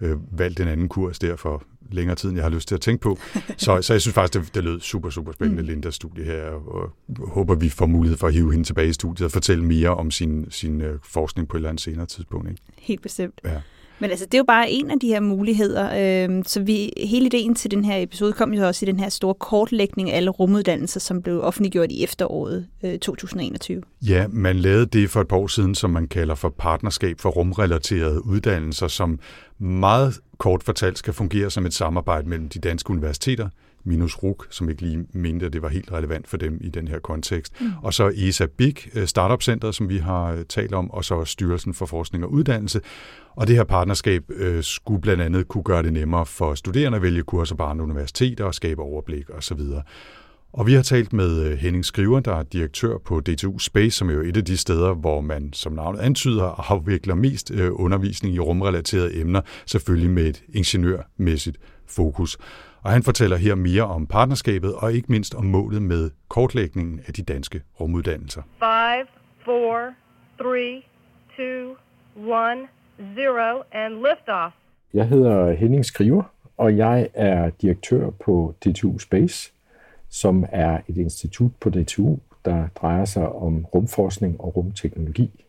øh, valgt en anden kurs der for længere tid, end jeg har lyst til at tænke på. Så, så jeg synes faktisk, det, det lød super, super spændende, mm. Lindas studie her, og håber, vi får mulighed for at hive hende tilbage i studiet og fortælle mere om sin, sin øh, forskning på et eller andet senere tidspunkt. Ikke? Helt bestemt. Ja. Men altså, det er jo bare en af de her muligheder. Øh, så vi, hele ideen til den her episode kom jo også i den her store kortlægning af alle rumuddannelser, som blev offentliggjort i efteråret øh, 2021. Ja, man lavede det for et par år siden, som man kalder for partnerskab for rumrelaterede uddannelser, som meget kort fortalt skal fungere som et samarbejde mellem de danske universiteter, minus RUK, som ikke lige mente, at det var helt relevant for dem i den her kontekst. Mm. Og så ESA Big, øh, Startup Center, som vi har øh, talt om, og så Styrelsen for Forskning og Uddannelse. Og det her partnerskab øh, skulle blandt andet kunne gøre det nemmere for studerende at vælge kurser på andre universiteter og skabe overblik osv. Og vi har talt med øh, Henning Skriver, der er direktør på DTU Space, som er jo et af de steder, hvor man, som navnet antyder, afvikler mest undervisning i rumrelaterede emner, selvfølgelig med et ingeniørmæssigt fokus. Og han fortæller her mere om partnerskabet og ikke mindst om målet med kortlægningen af de danske rumuddannelser. 5, 4, 3, 2, 1, 0, and liftoff. Jeg hedder Henning Skriver, og jeg er direktør på DTU Space, som er et institut på DTU, der drejer sig om rumforskning og rumteknologi.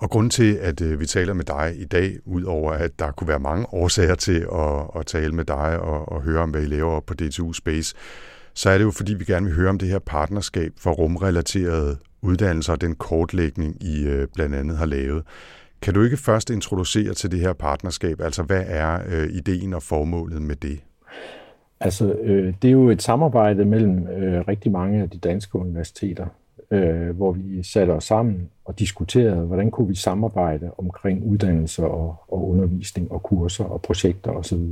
Og grund til, at øh, vi taler med dig i dag, udover at der kunne være mange årsager til at, at tale med dig og, og høre om, hvad I laver på DTU Space, så er det jo, fordi vi gerne vil høre om det her partnerskab for rumrelaterede uddannelser og den kortlægning, I øh, blandt andet har lavet. Kan du ikke først introducere til det her partnerskab? Altså, hvad er øh, ideen og formålet med det? Altså, øh, det er jo et samarbejde mellem øh, rigtig mange af de danske universiteter, øh, hvor vi satte os sammen og diskuterede, hvordan kunne vi samarbejde omkring uddannelse og, og undervisning og kurser og projekter osv.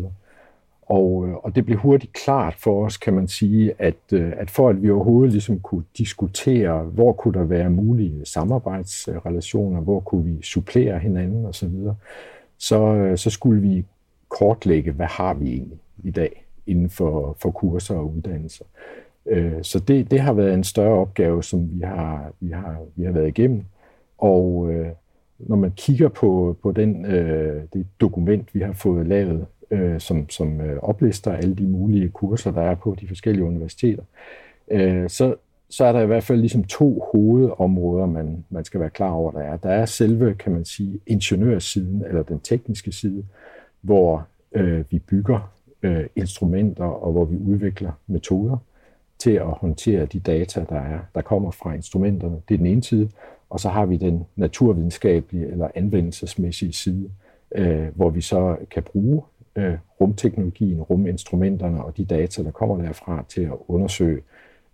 Og, øh, og det blev hurtigt klart for os, kan man sige, at, øh, at for at vi overhovedet ligesom kunne diskutere, hvor kunne der være mulige samarbejdsrelationer, hvor kunne vi supplere hinanden osv., så, øh, så skulle vi kortlægge, hvad har vi egentlig i dag inden for, for kurser og uddannelser. Øh, så det, det har været en større opgave, som vi har, vi har, vi har været igennem. Og øh, når man kigger på, på den, øh, det dokument, vi har fået lavet, øh, som, som øh, oplister alle de mulige kurser, der er på de forskellige universiteter, øh, så, så er der i hvert fald ligesom to hovedområder, man, man skal være klar over, der er. Der er selve, kan man sige, ingeniørsiden, eller den tekniske side, hvor øh, vi bygger øh, instrumenter, og hvor vi udvikler metoder til at håndtere de data, der er, der kommer fra instrumenterne. Det er den ene side. Og så har vi den naturvidenskabelige eller anvendelsesmæssige side, øh, hvor vi så kan bruge øh, rumteknologien, ruminstrumenterne og de data, der kommer derfra til at undersøge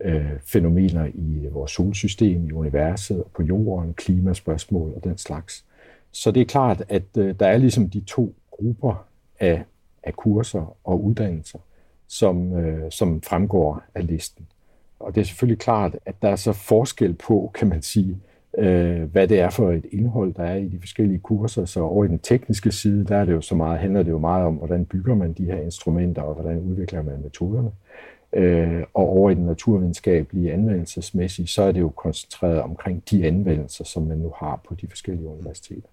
øh, fænomener i vores solsystem, i universet, på jorden, klimaspørgsmål og den slags. Så det er klart, at øh, der er ligesom de to grupper af, af kurser og uddannelser som, øh, som fremgår af listen. Og det er selvfølgelig klart, at der er så forskel på, kan man sige, øh, hvad det er for et indhold, der er i de forskellige kurser. Så over i den tekniske side, der er det jo så meget, handler det jo meget om, hvordan bygger man de her instrumenter, og hvordan udvikler man metoderne. Øh, og over i den naturvidenskabelige anvendelsesmæssige, så er det jo koncentreret omkring de anvendelser, som man nu har på de forskellige universiteter.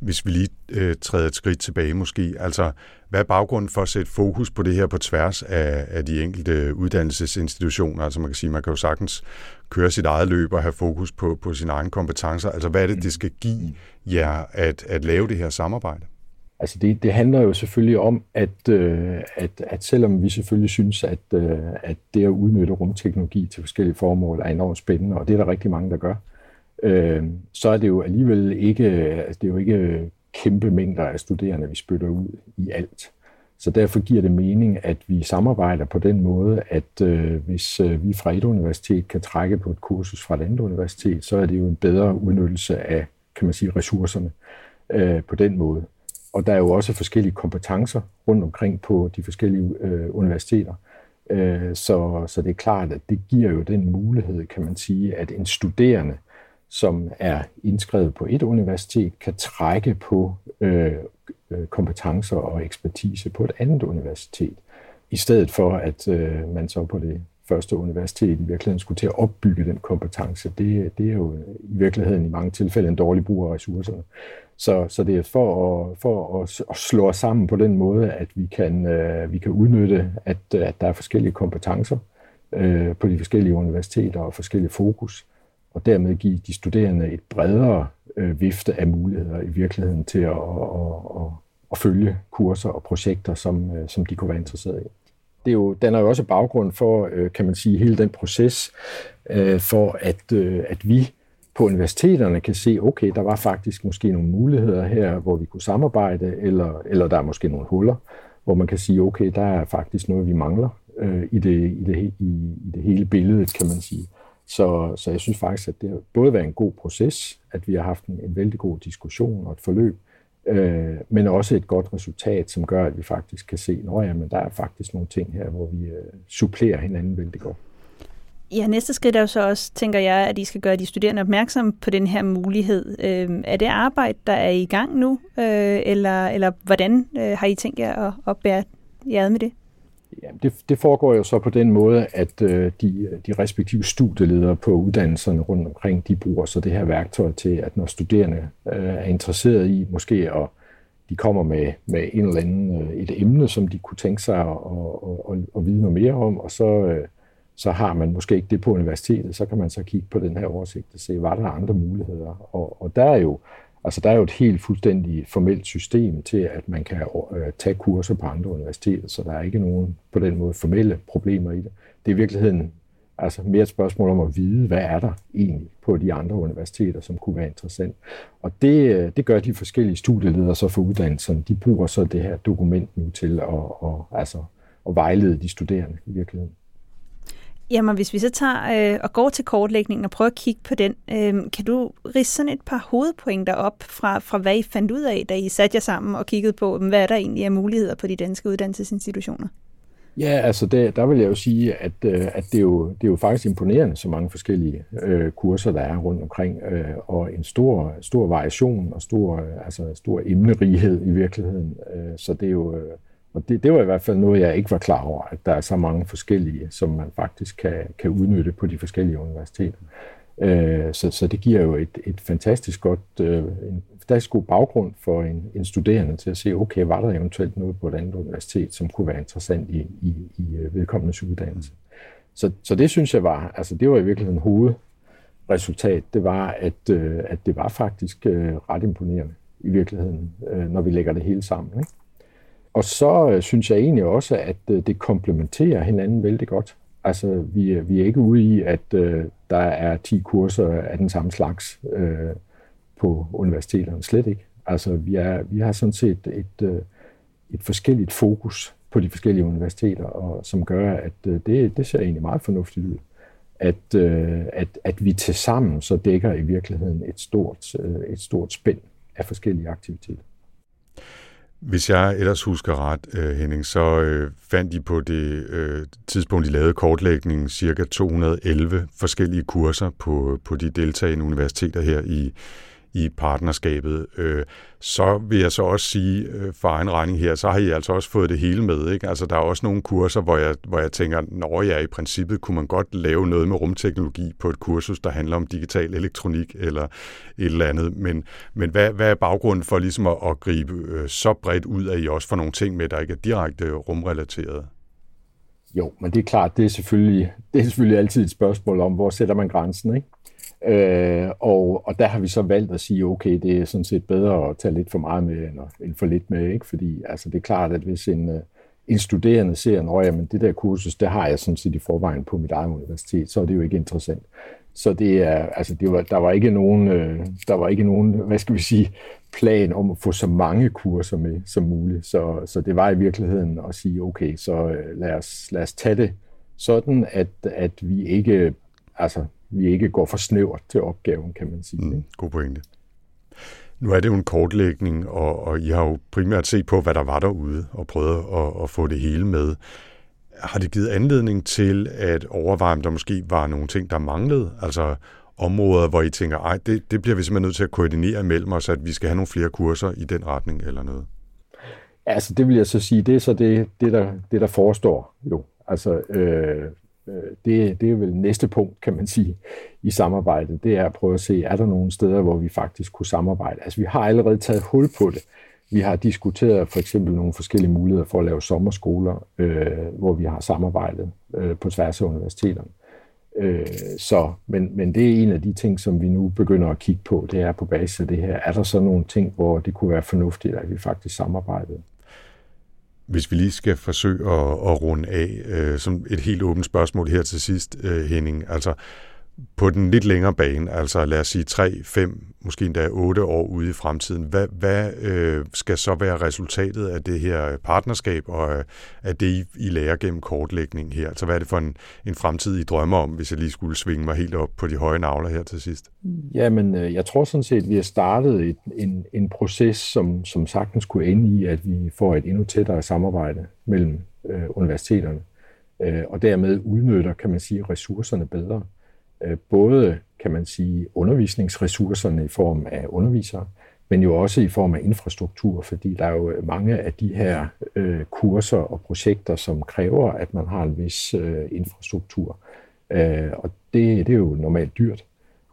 Hvis vi lige øh, træder et skridt tilbage måske, altså hvad er baggrunden for at sætte fokus på det her på tværs af, af de enkelte uddannelsesinstitutioner? Altså man kan sige, man kan jo sagtens køre sit eget løb og have fokus på, på sine egne kompetencer. Altså hvad er det, det skal give jer at, at lave det her samarbejde? Altså det, det handler jo selvfølgelig om, at, øh, at, at selvom vi selvfølgelig synes, at, øh, at det at udnytte rumteknologi til forskellige formål er enormt spændende, og det er der rigtig mange, der gør, øh, øh, så er det jo alligevel ikke, altså det er jo ikke kæmpe mængder af studerende, vi spytter ud i alt. Så derfor giver det mening, at vi samarbejder på den måde, at øh, hvis øh, vi fra et universitet kan trække på et kursus fra et andet universitet, så er det jo en bedre udnyttelse af, kan man sige, ressourcerne øh, på den måde. Og der er jo også forskellige kompetencer rundt omkring på de forskellige øh, universiteter. Øh, så, så det er klart, at det giver jo den mulighed, kan man sige, at en studerende, som er indskrevet på et universitet, kan trække på øh, øh, kompetencer og ekspertise på et andet universitet, i stedet for at øh, man så på det første universitet i virkeligheden skulle til at opbygge den kompetence. Det, det er jo i virkeligheden i mange tilfælde en dårlig brug af ressourcerne. Så, så det er for at, for at, at slå os sammen på den måde, at vi kan, øh, vi kan udnytte, at, at der er forskellige kompetencer øh, på de forskellige universiteter og forskellige fokus, og dermed give de studerende et bredere øh, vifte af muligheder i virkeligheden til at, at, at, at følge kurser og projekter, som, øh, som de kunne være interesseret i. Det er jo, den er jo også baggrund for, øh, kan man sige, hele den proces, øh, for at, øh, at vi på universiteterne kan se, okay, der var faktisk måske nogle muligheder her, hvor vi kunne samarbejde, eller, eller der er måske nogle huller, hvor man kan sige, okay, der er faktisk noget, vi mangler øh, i, det, i, det, i, i det hele billede, kan man sige. Så, så jeg synes faktisk, at det har både været en god proces, at vi har haft en, en vældig god diskussion og et forløb, øh, men også et godt resultat, som gør, at vi faktisk kan se, at ja, der er faktisk nogle ting her, hvor vi øh, supplerer hinanden vældig godt. Ja, næste skridt er jo så også, tænker jeg, at I skal gøre de studerende opmærksom på den her mulighed. Øh, er det arbejde, der er i gang nu, øh, eller, eller hvordan øh, har I tænkt jer at opbære jer med det? Ja, det, det foregår jo så på den måde, at øh, de, de respektive studieledere på uddannelserne rundt omkring, de bruger så det her værktøj til, at når studerende øh, er interesseret i måske at de kommer med, med en eller anden, øh, et emne, som de kunne tænke sig at, at, at, at vide noget mere om, og så, øh, så har man måske ikke det på universitetet, så kan man så kigge på den her oversigt og se, var der andre muligheder? Og, og der er jo altså der er jo et helt fuldstændig formelt system til, at man kan øh, tage kurser på andre universiteter, så der er ikke nogen på den måde formelle problemer i det. Det er i virkeligheden altså mere et spørgsmål om at vide, hvad er der egentlig på de andre universiteter, som kunne være interessant. Og det, øh, det gør de forskellige studieledere så for uddannelserne. De bruger så det her dokument nu til at, at, altså, at vejlede de studerende i virkeligheden. Jamen, hvis vi så tager øh, og går til kortlægningen og prøver at kigge på den, øh, kan du rise sådan et par hovedpointer op fra, fra, hvad I fandt ud af, da I satte jer sammen og kiggede på, hvad er der egentlig er muligheder på de danske uddannelsesinstitutioner? Ja, altså det, der vil jeg jo sige, at, øh, at det, er jo, det er jo faktisk imponerende, så mange forskellige øh, kurser, der er rundt omkring, øh, og en stor, stor variation og stor, øh, altså stor emnerighed i virkeligheden. Øh, så det er jo... Øh, og det, det var i hvert fald noget, jeg ikke var klar over, at der er så mange forskellige, som man faktisk kan, kan udnytte på de forskellige universiteter. Øh, så, så det giver jo et, et fantastisk godt, øh, en fantastisk god baggrund for en, en studerende til at se, okay, var der eventuelt noget på et andet universitet, som kunne være interessant i, i, i øh, vedkommendes uddannelse. Så, så det synes jeg var, altså det var i virkeligheden hovedresultat, det var, at, øh, at det var faktisk øh, ret imponerende i virkeligheden, øh, når vi lægger det hele sammen. Ikke? Og så øh, synes jeg egentlig også, at øh, det komplementerer hinanden vældig godt. Altså, vi, øh, vi er ikke ude i, at øh, der er 10 kurser af den samme slags øh, på universiteterne. Slet ikke. Altså, vi, er, vi har sådan set et, øh, et forskelligt fokus på de forskellige universiteter, og som gør, at øh, det, det ser egentlig meget fornuftigt ud. At, øh, at, at vi til sammen så dækker i virkeligheden et stort, øh, et stort spænd af forskellige aktiviteter. Hvis jeg ellers husker ret, øh, Henning, så øh, fandt de på det øh, tidspunkt, de lavede kortlægningen, cirka 211 forskellige kurser på, på de deltagende universiteter her i, i partnerskabet. Øh, så vil jeg så også sige øh, for egen regning her, så har I altså også fået det hele med. Ikke? Altså, der er også nogle kurser, hvor jeg, hvor jeg tænker, når jeg i princippet kunne man godt lave noget med rumteknologi på et kursus, der handler om digital elektronik eller et eller andet. Men, men hvad, hvad er baggrunden for ligesom at, at gribe øh, så bredt ud, at I også får nogle ting med, der ikke er direkte rumrelateret? Jo, men det er klart, det er selvfølgelig, det er selvfølgelig altid et spørgsmål om, hvor sætter man grænsen, ikke? Øh, og, og der har vi så valgt at sige, okay, det er sådan set bedre at tage lidt for meget med, end, end for lidt med, ikke? fordi altså, det er klart, at hvis en, øh, en studerende ser, at jamen, det der kursus, det har jeg sådan set i forvejen på mit eget universitet, så er det jo ikke interessant. Så det er, altså, det var, der var ikke nogen, øh, der var ikke nogen, hvad skal vi sige, plan om at få så mange kurser med som muligt. Så, så det var i virkeligheden at sige, okay, så øh, lad, os, lad os tage det sådan, at, at vi ikke, altså, vi ikke går for snævert til opgaven, kan man sige. Mm, god pointe. Nu er det jo en kortlægning, og, og I har jo primært set på, hvad der var derude, og prøvet at, at få det hele med. har det givet anledning til at overveje, om der måske var nogle ting, der manglede? Altså områder, hvor I tænker, ej, det, det bliver vi simpelthen nødt til at koordinere imellem os, at vi skal have nogle flere kurser i den retning eller noget? Altså, det vil jeg så sige, det er så det, det, der, det der forestår jo. Altså, øh, Øh, det, det er vel næste punkt, kan man sige, i samarbejdet. Det er at prøve at se, er der nogle steder, hvor vi faktisk kunne samarbejde. Altså, vi har allerede taget hul på det. Vi har diskuteret for eksempel nogle forskellige muligheder for at lave sommerskoler, øh, hvor vi har samarbejdet øh, på tværs af universiteterne. Øh, så, men, men det er en af de ting, som vi nu begynder at kigge på, det er på basis af det her. Er der så nogle ting, hvor det kunne være fornuftigt, at vi faktisk samarbejdede? Hvis vi lige skal forsøge at, at runde af, øh, som et helt åbent spørgsmål her til sidst, øh, Henning. Altså, på den lidt længere bane, altså lad os sige 3, 5, måske endda 8 år ude i fremtiden, hvad, hvad øh, skal så være resultatet af det her partnerskab og øh, af det, I, I lærer gennem kortlægning her? Altså hvad er det for en, en fremtid, I drømmer om, hvis jeg lige skulle svinge mig helt op på de høje navler her til sidst? Jamen, øh, jeg tror sådan set, at vi har startet et, en, en proces, som, som sagtens kunne ende i, at vi får et endnu tættere samarbejde mellem øh, universiteterne, øh, og dermed udnytter, kan man sige, ressourcerne bedre. Øh, både, kan man sige, undervisningsressourcerne i form af undervisere, men jo også i form af infrastruktur, fordi der er jo mange af de her øh, kurser og projekter, som kræver, at man har en vis øh, infrastruktur. Øh, og det, det er jo normalt dyrt.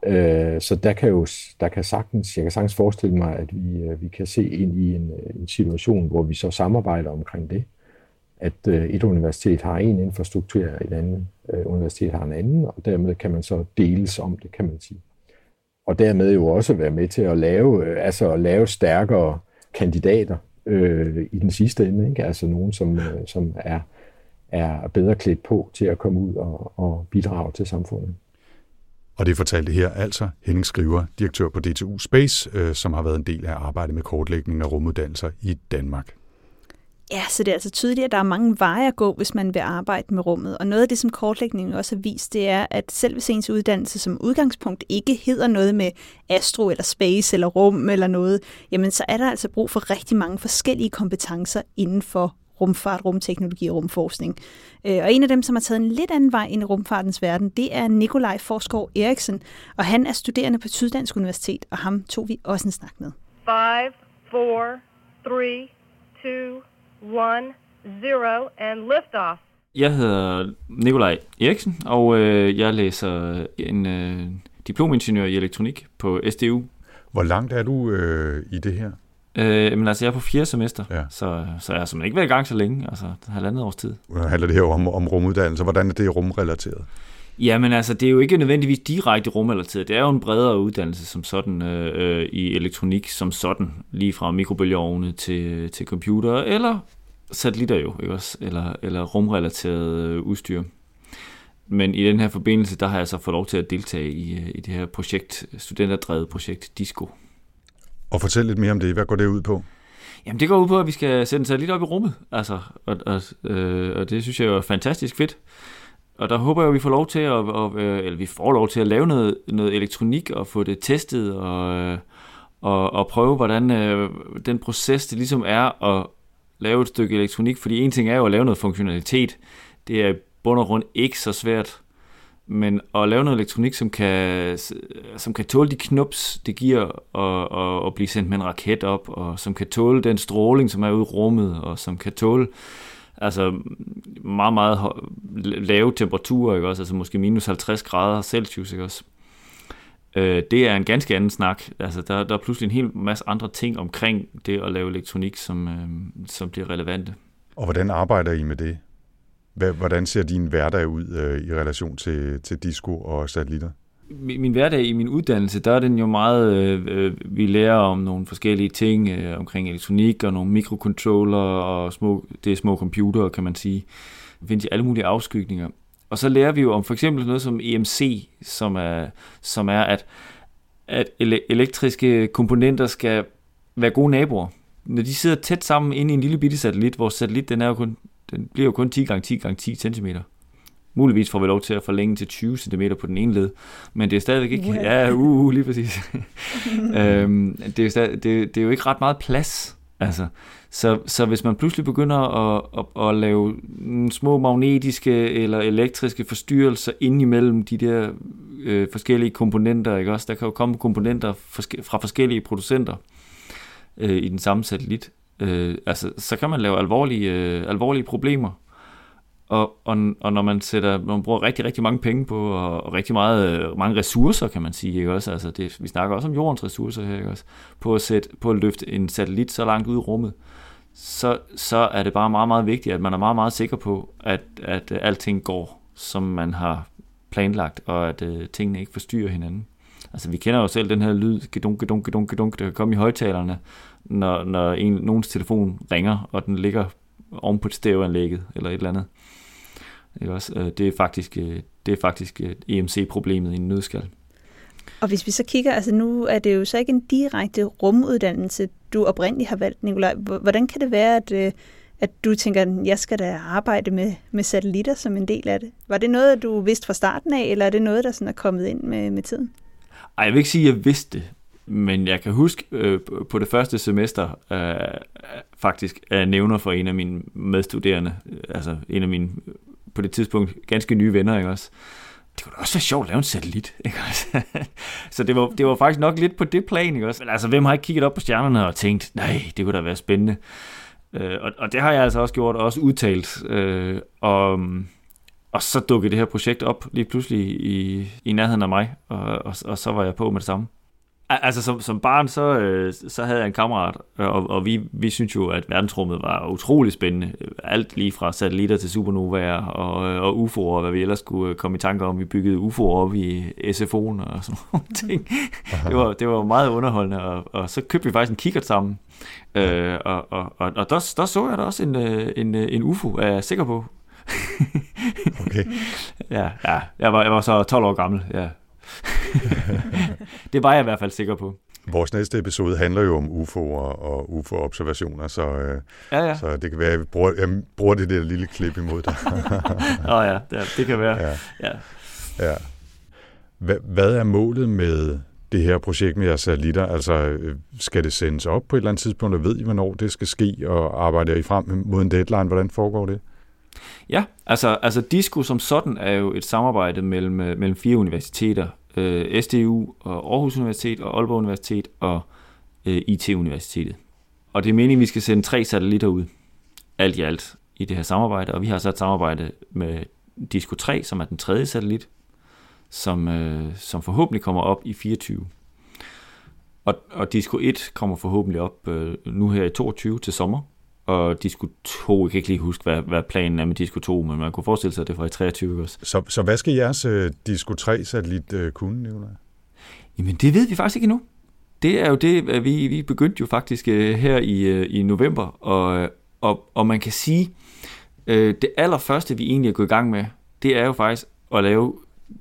Øh, så der kan jo der kan sagtens, jeg kan sagtens forestille mig, at vi, øh, vi kan se ind i en, øh, en situation, hvor vi så samarbejder omkring det at øh, et universitet har en infrastruktur, et andet øh, universitet har en anden, og dermed kan man så deles om det, kan man sige. Og dermed jo også være med til at lave, øh, altså at lave stærkere kandidater øh, i den sidste ende, ikke? altså nogen, som, som er, er bedre klædt på til at komme ud og, og bidrage til samfundet. Og det fortalte her altså Henning Skriver, direktør på DTU Space, øh, som har været en del af arbejdet med kortlægning af rumuddannelser i Danmark. Ja, så det er altså tydeligt, at der er mange veje at gå, hvis man vil arbejde med rummet. Og noget af det, som kortlægningen også har vist, det er, at selv hvis ens uddannelse som udgangspunkt ikke hedder noget med astro eller space eller rum eller noget, jamen så er der altså brug for rigtig mange forskellige kompetencer inden for rumfart, rumteknologi og rumforskning. Øh, og en af dem, som har taget en lidt anden vej ind i rumfartens verden, det er Nikolaj Forskov Eriksen, og han er studerende på Syddansk Universitet, og ham tog vi også en snak med. 5, 4, 3, 2, 1, 0, and liftoff. Jeg hedder Nikolaj Eriksen, og øh, jeg læser en øh, diplomingeniør i elektronik på SDU. Hvor langt er du øh, i det her? Øh, men altså, jeg er på fjerde semester, ja. så, så jeg har simpelthen ikke været i gang så længe, altså halvandet års tid. Handler det her om, om rumuddannelse? Hvordan er det rumrelateret? Jamen altså, det er jo ikke nødvendigvis direkte rumrelateret. Det er jo en bredere uddannelse som sådan øh, øh, i elektronik som sådan, lige fra mikrobølgeovne til, til computer, eller satellitter jo, ikke også? Eller, eller rumrelateret øh, udstyr. Men i den her forbindelse, der har jeg så fået lov til at deltage i, øh, i det her projekt, studenterdrevet projekt DISCO. Og fortæl lidt mere om det. Hvad går det ud på? Jamen, det går ud på, at vi skal sende satellit op i rummet. Altså, og, og, øh, og det synes jeg er fantastisk fedt. Og der håber jeg, at vi får lov til at, og, øh, eller vi får lov til at lave noget, noget elektronik og få det testet og, øh, og, og prøve, hvordan øh, den proces, det ligesom er at lave et stykke elektronik. Fordi en ting er jo at lave noget funktionalitet. Det er bund og grund ikke så svært. Men at lave noget elektronik, som kan, som kan tåle de knups, det giver at, at, at blive sendt med en raket op, og som kan tåle den stråling, som er ude i rummet, og som kan tåle altså meget, meget lave temperaturer, ikke også? Altså måske minus 50 grader Celsius, ikke også? Øh, det er en ganske anden snak. Altså, der, der er pludselig en hel masse andre ting omkring det at lave elektronik, som, øh, som bliver relevante. Og hvordan arbejder I med det? Hvordan ser din hverdag ud øh, i relation til, til disco og satellitter? Min, min hverdag i min uddannelse, der er den jo meget, øh, øh, vi lærer om nogle forskellige ting øh, omkring elektronik og nogle mikrocontroller og små, det er små computere, kan man sige. Der findes i alle mulige afskygninger. Og så lærer vi jo om for eksempel noget som EMC, som er, som er at, at elektriske komponenter skal være gode naboer. Når de sidder tæt sammen inde i en lille bitte satellit, vores satellit den er jo kun, den bliver jo kun 10 gange 10 gange 10 cm. Muligvis får vi lov til at forlænge til 20 cm på den ene led, men det er stadigvæk ikke... Ja, uh, uh, lige præcis. øhm, det, er stadig, det, det er jo ikke ret meget plads. Altså, Så, så hvis man pludselig begynder at, at, at lave små magnetiske eller elektriske forstyrrelser ind imellem de der øh, forskellige komponenter, ikke også? Der kan jo komme komponenter fra forskellige producenter øh, i den samme satellit. Øh, altså, så kan man lave alvorlige, øh, alvorlige problemer. Og, og, og når man sætter, man bruger rigtig, rigtig mange penge på, og, og rigtig meget, øh, mange ressourcer, kan man sige, ikke også? Altså det, vi snakker også om jordens ressourcer her, ikke også? På at, sætte, på at løfte en satellit så langt ud i rummet, så, så er det bare meget, meget vigtigt, at man er meget, meget sikker på, at, at øh, alting går, som man har planlagt, og at uh, tingene ikke forstyrrer hinanden. Altså, vi kender jo selv den her lyd, gedunk, gedunk, gedunk, gedunk, der kan komme i højtalerne, når, når en, nogens telefon ringer, og den ligger oven på et stereoanlægget, eller et eller andet. Ikke også? Øh, det er faktisk, øh, det er faktisk EMC-problemet i en nødskal. Og hvis vi så kigger, altså nu er det jo så ikke en direkte rumuddannelse, du oprindeligt har valgt, Nikolaj. Hvordan kan det være, at, at du tænker, at jeg skal da arbejde med, med satellitter som en del af det? Var det noget, du vidste fra starten af, eller er det noget, der sådan er kommet ind med, med tiden? Ej, jeg vil ikke sige, at jeg vidste det. Men jeg kan huske øh, på det første semester øh, faktisk at nævner for en af mine medstuderende, altså en af mine på det tidspunkt ganske nye venner, ikke også? Det kunne da også være sjovt at lave en satellit, ikke også? så det var, det var faktisk nok lidt på det plan, ikke også? Men altså, hvem har ikke kigget op på stjernerne og tænkt, nej, det kunne da være spændende. Øh, og, og det har jeg altså også gjort, og også udtalt. Øh, og, og så dukkede det her projekt op lige pludselig i, i nærheden af mig, og, og, og så var jeg på med det samme. Altså som, som barn, så, øh, så havde jeg en kammerat, og, og vi, vi synes jo, at verdensrummet var utrolig spændende. Alt lige fra satellitter til supernovaer og, og UFO'er, og hvad vi ellers skulle komme i tanke om. Vi byggede UFO'er op i SFO'en og sådan nogle ting. Det var, det var meget underholdende, og, og så købte vi faktisk en kikkert sammen. Øh, og og, og, og der, der så jeg da også en, øh, en, øh, en UFO, er jeg sikker på. okay. Ja, ja jeg, var, jeg var så 12 år gammel, ja. det var jeg i hvert fald sikker på. Vores næste episode handler jo om UFO'er og UFO-observationer, så, øh, ja, ja. så det kan være, at jeg bruger, jeg bruger det der lille klip imod dig. Åh oh, ja, det, det kan være. Ja. Ja. Ja. Hvad, hvad er målet med det her projekt med jeres satellitter? Altså, øh, skal det sendes op på et eller andet tidspunkt, og ved I, hvornår det skal ske, og arbejder I frem mod en deadline? Hvordan foregår det? Ja, altså, altså DISCO som sådan er jo et samarbejde mellem, øh, mellem fire universiteter. Øh, SDU og Aarhus Universitet og Aalborg Universitet og øh, IT-universitetet. Og det er meningen, at vi skal sende tre satellitter ud, alt i alt, i det her samarbejde. Og vi har så et samarbejde med DISCO 3, som er den tredje satellit, som, øh, som forhåbentlig kommer op i 24. Og, og Disco 1 kommer forhåbentlig op øh, nu her i 22 til sommer og Disco 2, jeg kan ikke lige huske, hvad, hvad planen er med Disco 2, men man kunne forestille sig, at det var i 23 også. Så, så hvad skal jeres uh, Disco 3-satellit uh, kunne, Nicolaj? Jamen, det ved vi faktisk ikke endnu. Det er jo det, at vi, vi begyndte jo faktisk uh, her i, uh, i november, og, og, og man kan sige, uh, det allerførste, vi egentlig er gået i gang med, det er jo faktisk at lave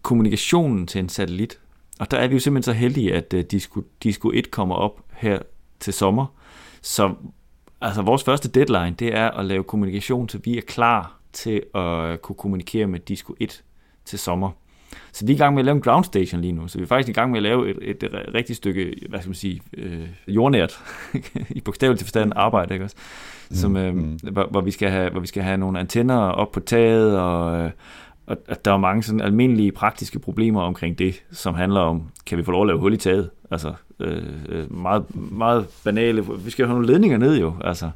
kommunikationen til en satellit. Og der er vi jo simpelthen så heldige, at uh, Disco, Disco 1 kommer op her til sommer. Så Altså vores første deadline, det er at lave kommunikation, så vi er klar til at kunne kommunikere med Disco 1 til sommer. Så vi er i gang med at lave en ground station lige nu, så vi er faktisk i gang med at lave et, et, et rigtigt stykke, hvad skal man sige, øh, jordnært, i bogstaveligt forstand arbejde, ikke også? Som, øh, mm. hvor, hvor, vi skal have, hvor vi skal have nogle antenner op på taget, og, øh, og at der er mange sådan almindelige praktiske problemer omkring det, som handler om, kan vi få lov at lave hul i taget? Altså, øh, øh, meget, meget banale. Vi skal jo have nogle ledninger ned jo, altså.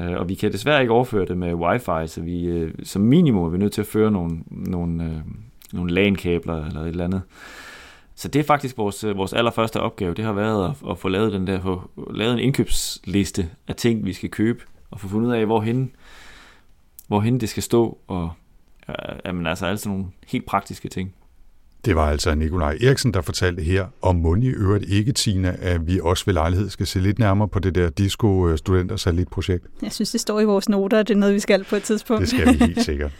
Øh, og vi kan desværre ikke overføre det med wifi, så vi øh, som minimum er vi nødt til at føre nogle, nogle, øh, nogle LAN-kabler eller et eller andet. Så det er faktisk vores, øh, vores allerførste opgave, det har været at, at få lavet den der, få lavet en indkøbsliste af ting, vi skal købe, og få fundet ud af, hvorhen, hvorhen det skal stå, og jamen, altså altså nogle helt praktiske ting. Det var altså Nikolaj Eriksen, der fortalte her, om mund i øvrigt ikke, Tina, at vi også ved lejlighed skal se lidt nærmere på det der Disco Studenter Satellitprojekt. Jeg synes, det står i vores noter, at det er noget, vi skal på et tidspunkt. Det skal vi helt sikkert.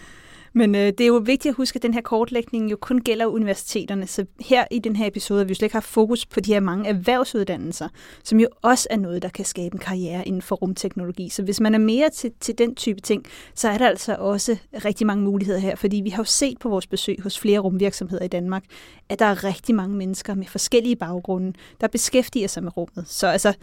Men øh, det er jo vigtigt at huske, at den her kortlægning jo kun gælder universiteterne. Så her i den her episode har vi jo slet ikke haft fokus på de her mange erhvervsuddannelser, som jo også er noget, der kan skabe en karriere inden for rumteknologi. Så hvis man er mere til, til den type ting, så er der altså også rigtig mange muligheder her. Fordi vi har jo set på vores besøg hos flere rumvirksomheder i Danmark, at der er rigtig mange mennesker med forskellige baggrunde, der beskæftiger sig med rummet. Så altså,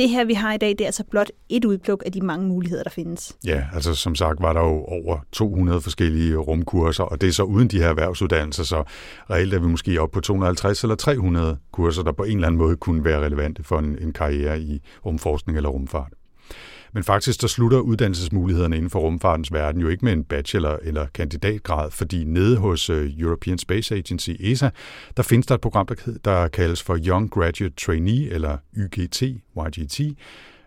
det her, vi har i dag, det er altså blot et udpluk af de mange muligheder, der findes. Ja, altså som sagt var der jo over 200 forskellige rumkurser, og det er så uden de her erhvervsuddannelser, så reelt er vi måske oppe på 250 eller 300 kurser, der på en eller anden måde kunne være relevante for en, en karriere i rumforskning eller rumfart. Men faktisk, der slutter uddannelsesmulighederne inden for rumfartens verden jo ikke med en bachelor- eller kandidatgrad, fordi nede hos øh, European Space Agency, ESA, der findes der et program, der kaldes for Young Graduate Trainee, eller YGT, YGT,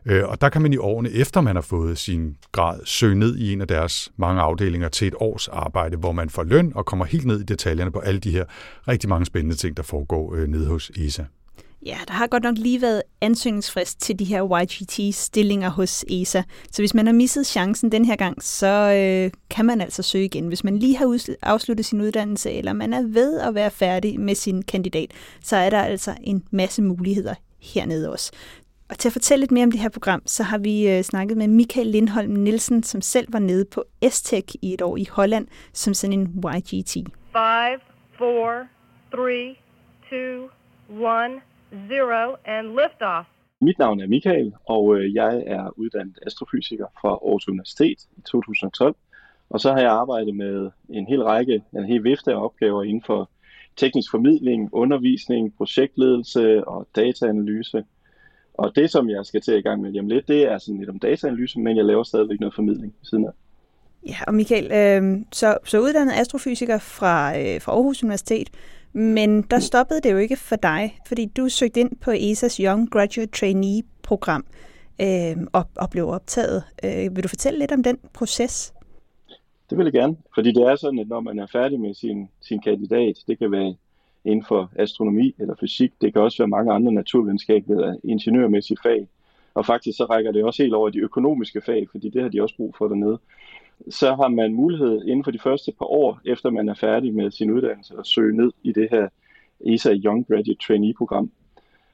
øh, og der kan man i årene efter man har fået sin grad søge ned i en af deres mange afdelinger til et års arbejde, hvor man får løn og kommer helt ned i detaljerne på alle de her rigtig mange spændende ting, der foregår øh, nede hos ESA. Ja, der har godt nok lige været ansøgningsfrist til de her YGT-stillinger hos ESA. Så hvis man har misset chancen den her gang, så øh, kan man altså søge igen. Hvis man lige har afsluttet sin uddannelse, eller man er ved at være færdig med sin kandidat, så er der altså en masse muligheder hernede også. Og til at fortælle lidt mere om det her program, så har vi øh, snakket med Michael Lindholm Nielsen, som selv var nede på STEC i et år i Holland, som sådan en YGT. 5, 4, 3, 2, 1 zero and liftoff. Mit navn er Michael, og øh, jeg er uddannet astrofysiker fra Aarhus Universitet i 2012. Og så har jeg arbejdet med en hel række, en hel vifte af opgaver inden for teknisk formidling, undervisning, projektledelse og dataanalyse. Og det, som jeg skal til i gang med lige om lidt, det er sådan lidt om dataanalyse, men jeg laver stadigvæk noget formidling siden af. Ja, og Michael, øh, så, så uddannet astrofysiker fra, øh, fra Aarhus Universitet, men der stoppede det jo ikke for dig, fordi du søgte ind på ESA's Young Graduate Trainee-program øh, og, og blev optaget. Øh, vil du fortælle lidt om den proces? Det vil jeg gerne, fordi det er sådan, at når man er færdig med sin, sin kandidat, det kan være inden for astronomi eller fysik, det kan også være mange andre naturvidenskabelige eller ingeniørmæssige fag, og faktisk så rækker det også helt over de økonomiske fag, fordi det har de også brug for dernede så har man mulighed inden for de første par år, efter man er færdig med sin uddannelse, at søge ned i det her ESA Young Graduate Trainee-program.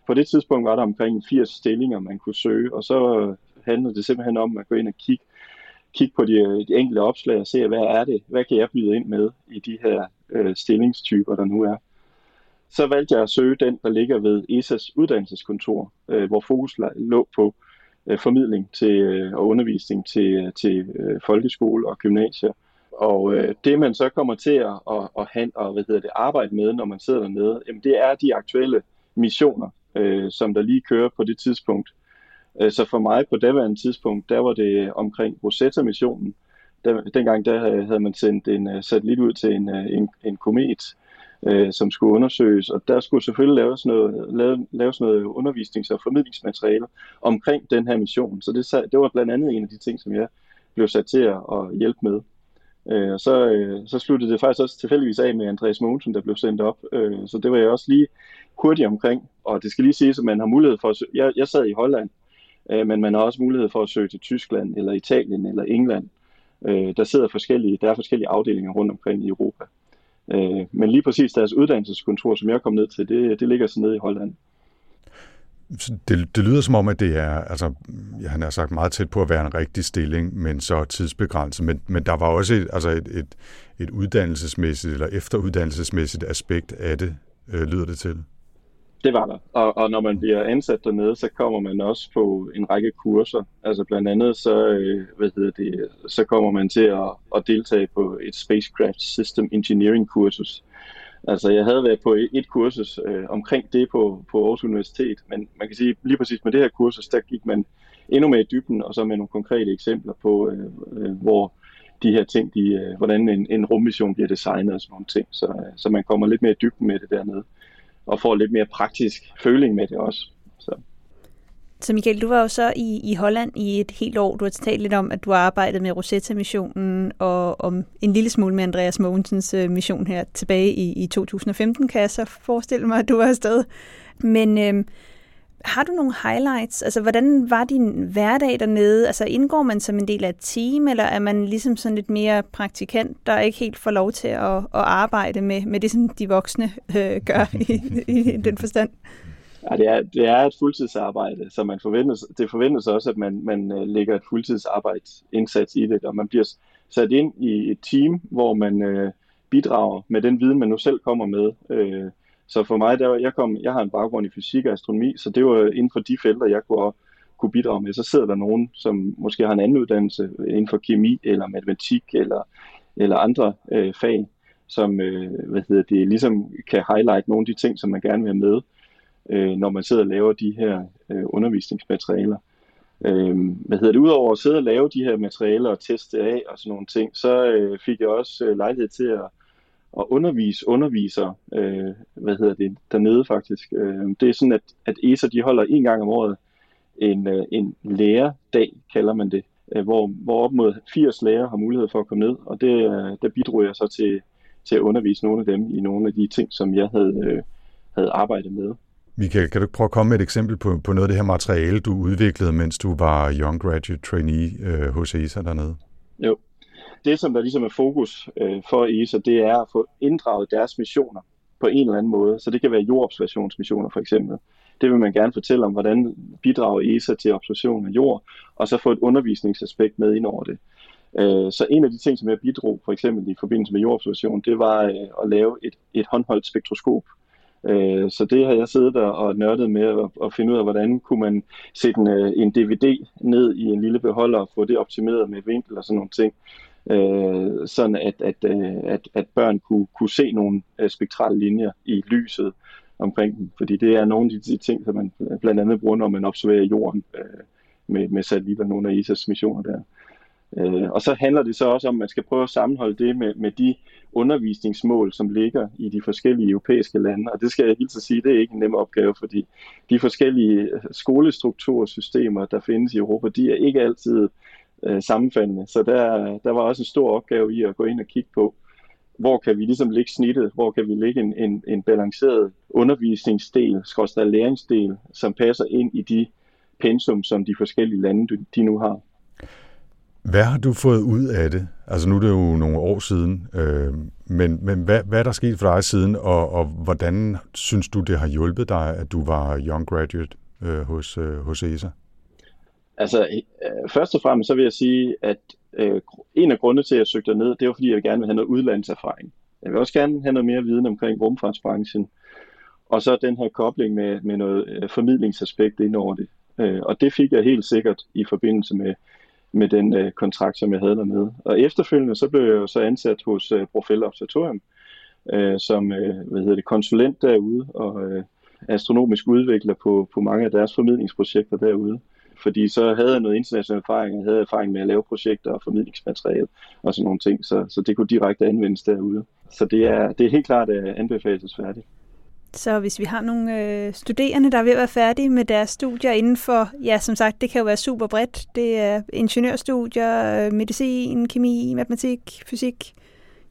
På det tidspunkt var der omkring 80 stillinger, man kunne søge, og så øh, handlede det simpelthen om at gå ind og kigge, kigge på de, øh, de enkelte opslag og se, hvad er det, hvad kan jeg byde ind med i de her øh, stillingstyper, der nu er. Så valgte jeg at søge den, der ligger ved ESA's uddannelseskontor, øh, hvor fokus lå på øh, Øh, formidling til, øh, og undervisning til, øh, til øh, folkeskole og gymnasier. Og øh, det man så kommer til at, at, at, have, og, hvad hedder det, arbejde med, når man sidder dernede, jamen, det er de aktuelle missioner, øh, som der lige kører på det tidspunkt. Øh, så for mig på daværende tidspunkt, der var det omkring Rosetta-missionen. Der, dengang der havde man sendt en øh, satellit ud til en, en, en komet, øh, som skulle undersøges, og der skulle selvfølgelig laves noget, lave, laves noget undervisnings- og formidlingsmateriale omkring den her mission. Så det, det var blandt andet en af de ting, som jeg blev sat til at, hjælpe med. Øh, og så, øh, så sluttede det faktisk også tilfældigvis af med Andreas Mogensen, der blev sendt op. Øh, så det var jeg også lige hurtigt omkring. Og det skal lige siges, at man har mulighed for at søge. Jeg, jeg sad i Holland, øh, men man har også mulighed for at søge til Tyskland, eller Italien, eller England. Øh, der sidder forskellige, der er forskellige afdelinger rundt omkring i Europa. Øh, men lige præcis deres uddannelseskontor, som jeg kom ned til, det, det ligger så nede i Holland. Det, det lyder som om, at det er, altså, han har sagt meget tæt på at være en rigtig stilling, men så tidsbegrænset. Men, men der var også et, altså et, et, et uddannelsesmæssigt eller efteruddannelsesmæssigt aspekt af det, øh, lyder det til. Det var der. Og, og når man bliver ansat dernede, så kommer man også på en række kurser. Altså blandt andet så, øh, hvad hedder det, så kommer man til at, at deltage på et Spacecraft System Engineering kursus. Altså jeg havde været på et kursus øh, omkring det på, på Aarhus Universitet, men man kan sige lige præcis med det her kursus, der gik man endnu mere i dybden, og så med nogle konkrete eksempler på, øh, øh, hvor de her ting, de, øh, hvordan en, en rummission bliver designet og sådan nogle ting, så, øh, så man kommer lidt mere i dybden med det dernede og får lidt mere praktisk føling med det også. Så. Så Michael, du var jo så i, i Holland i et helt år. Du har talt lidt om, at du har arbejdet med Rosetta-missionen og om en lille smule med Andreas Mogensens øh, mission her tilbage i, i 2015, kan jeg så forestille mig, at du var afsted. Men øh, har du nogle highlights? Altså, hvordan var din hverdag dernede? Altså, indgår man som en del af et team, eller er man ligesom sådan lidt mere praktikant, der ikke helt får lov til at, at arbejde med, med det, som de voksne øh, gør i, i den forstand? Ja, det er, det er et fuldtidsarbejde, så man forventes, det forventes også, at man, man øh, lægger et fuldtidsarbejdsindsats i det, og man bliver sat ind i et team, hvor man øh, bidrager med den viden, man nu selv kommer med. Øh, så for mig, der, jeg, kom, jeg har en baggrund i fysik og astronomi, så det var inden for de felter, jeg kunne kunne bidrage med. Så sidder der nogen, som måske har en anden uddannelse inden for kemi eller matematik eller, eller andre øh, fag, som øh, hvad hedder det, ligesom kan highlight nogle af de ting, som man gerne vil have med, øh, når man sidder og laver de her øh, undervisningsmaterialer. Øh, hvad hedder det, udover at sidde og lave de her materialer og teste af og sådan nogle ting, så øh, fik jeg også øh, lejlighed til at, at undervise undervisere, øh, hvad hedder det, dernede faktisk. Øh, det er sådan, at, at ESA de holder en gang om året en, øh, en lærerdag, kalder man det, øh, hvor, hvor op mod 80 lærere har mulighed for at komme ned, og det, øh, der bidrog jeg så til, til at undervise nogle af dem i nogle af de ting, som jeg havde, øh, havde arbejdet med. Michael, kan du prøve at komme med et eksempel på, på noget af det her materiale, du udviklede, mens du var Young Graduate Trainee øh, hos ESA dernede? Jo. Det, som der ligesom er fokus øh, for ESA, det er at få inddraget deres missioner på en eller anden måde. Så det kan være jordobservationsmissioner for eksempel. Det vil man gerne fortælle om, hvordan bidrager ESA til observation af jord, og så få et undervisningsaspekt med ind over det. Øh, så en af de ting, som jeg bidrog for eksempel i forbindelse med jordobservation, det var øh, at lave et, et håndholdt spektroskop. Øh, så det har jeg siddet der og nørdet med at, at finde ud af, hvordan kunne man sætte en, øh, en DVD ned i en lille beholder og få det optimeret med vinkel og sådan nogle ting. Øh, sådan at, at, øh, at, at børn kunne, kunne se nogle øh, spektrale linjer i lyset omkring dem. Fordi det er nogle af de ting, som man blandt andet bruger, når man observerer jorden øh, med, med satellitter, nogle af ISA's missioner der. Øh, og så handler det så også om, at man skal prøve at sammenholde det med, med de undervisningsmål, som ligger i de forskellige europæiske lande. Og det skal jeg helt så sige, det er ikke en nem opgave, fordi de forskellige skolestruktursystemer, der findes i Europa, de er ikke altid øh, sammenfaldende. Så der, der var også en stor opgave i at gå ind og kigge på, hvor kan vi ligesom ligge snittet, hvor kan vi ligge en, en, en balanceret undervisningsdel, skorstad læringsdel, som passer ind i de pensum, som de forskellige lande, de nu har. Hvad har du fået ud af det? Altså nu er det jo nogle år siden, øh, men, men hvad, hvad er der sket for dig siden, og, og hvordan synes du, det har hjulpet dig, at du var young graduate øh, hos, øh, hos ESA? Altså, øh, først og fremmest så vil jeg sige, at øh, en af grundene til, at jeg søgte ned, det var fordi, jeg gerne vil have noget udlandserfaring. Jeg vil også gerne have noget mere viden omkring rumfartsbranchen, og så den her kobling med, med noget øh, formidlingsaspekt ind over det. Øh, og det fik jeg helt sikkert i forbindelse med med den øh, kontrakt, som jeg havde dernede. Og efterfølgende så blev jeg jo så ansat hos øh, Profil Observatorium, øh, som øh, hvad hedder det, konsulent derude og øh, astronomisk udvikler på, på mange af deres formidlingsprojekter derude. Fordi så havde jeg noget international erfaring, jeg havde erfaring med at lave projekter og formidlingsmateriale og sådan nogle ting, så, så det kunne direkte anvendes derude. Så det er, det er helt klart at anbefalesværdigt. Så hvis vi har nogle øh, studerende, der er ved at være færdige med deres studier inden for, ja, som sagt, det kan jo være super bredt. Det er ingeniørstudier, øh, medicin, kemi, matematik, fysik,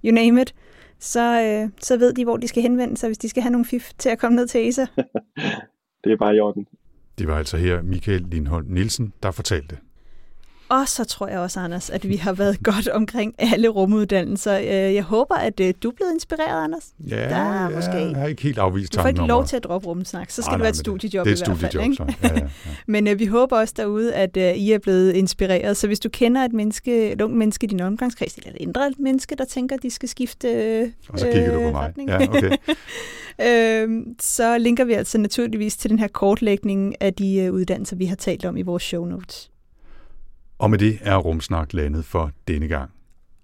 you name it. Så, øh, så ved de, hvor de skal henvende sig, hvis de skal have nogle fif til at komme ned til ESA. det er bare i orden. Det var altså her Michael Lindholm Nielsen, der fortalte. Og så tror jeg også, Anders, at vi har været godt omkring alle rumuddannelser. Øh, jeg håber, at øh, du er blevet inspireret, Anders. Ja, der, måske. jeg har ikke helt afvist Du får ikke lov til at droppe rumsnak, så skal det være et studiejob det, det i hvert fald. Ikke? Så. Ja, ja, ja. Men uh, vi håber også derude, at uh, I er blevet inspireret. Så hvis du kender et, menneske, et ung menneske i din omgangskreds, eller et ændret menneske, der tænker, at de skal skifte uh, Og så kigger du på mig. Retning. Ja, okay. uh, så linker vi altså naturligvis til den her kortlægning af de uh, uddannelser, vi har talt om i vores show notes. Og med det er Rumsnak landet for denne gang.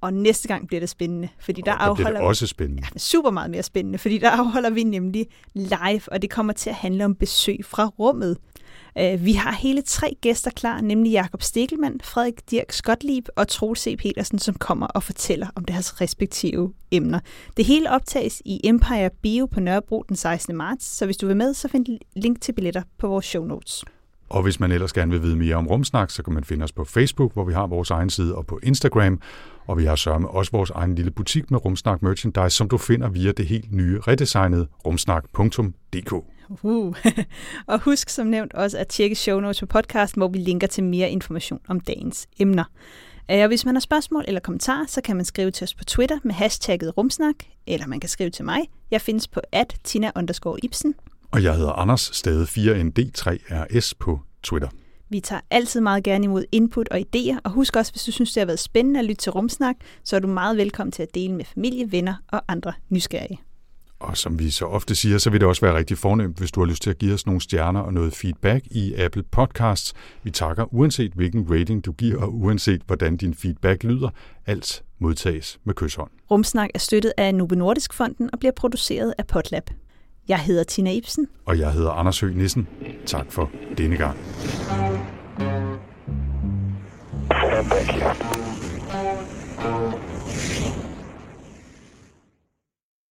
Og næste gang bliver det spændende, fordi der, der afholder det også spændende. Ja, super meget mere spændende, fordi der afholder vi nemlig live, og det kommer til at handle om besøg fra rummet. Uh, vi har hele tre gæster klar, nemlig Jakob Stikkelmann, Frederik Dirk Skotlieb og Troels C. Petersen, som kommer og fortæller om deres respektive emner. Det hele optages i Empire Bio på Nørrebro den 16. marts, så hvis du vil med, så find link til billetter på vores show notes. Og hvis man ellers gerne vil vide mere om Rumsnak, så kan man finde os på Facebook, hvor vi har vores egen side, og på Instagram. Og vi har sørme også vores egen lille butik med Rumsnak Merchandise, som du finder via det helt nye redesignede rumsnak.dk. Uh. Uhuh. og husk som nævnt også at tjekke show notes på podcast, hvor vi linker til mere information om dagens emner. Øh, og hvis man har spørgsmål eller kommentarer, så kan man skrive til os på Twitter med hashtagget rumsnak, eller man kan skrive til mig. Jeg findes på at tina Ibsen. Og jeg hedder Anders, stadig 4ND3RS på Twitter. Vi tager altid meget gerne imod input og idéer, og husk også, hvis du synes, det har været spændende at lytte til Rumsnak, så er du meget velkommen til at dele med familie, venner og andre nysgerrige. Og som vi så ofte siger, så vil det også være rigtig fornemt, hvis du har lyst til at give os nogle stjerner og noget feedback i Apple Podcasts. Vi takker uanset hvilken rating du giver, og uanset hvordan din feedback lyder. Alt modtages med kysshånd. Rumsnak er støttet af Novo Nordisk Fonden og bliver produceret af Potlab. Jeg hedder Tina Ibsen. Og jeg hedder Anders Høgh Nissen. Tak for denne gang. And thank you.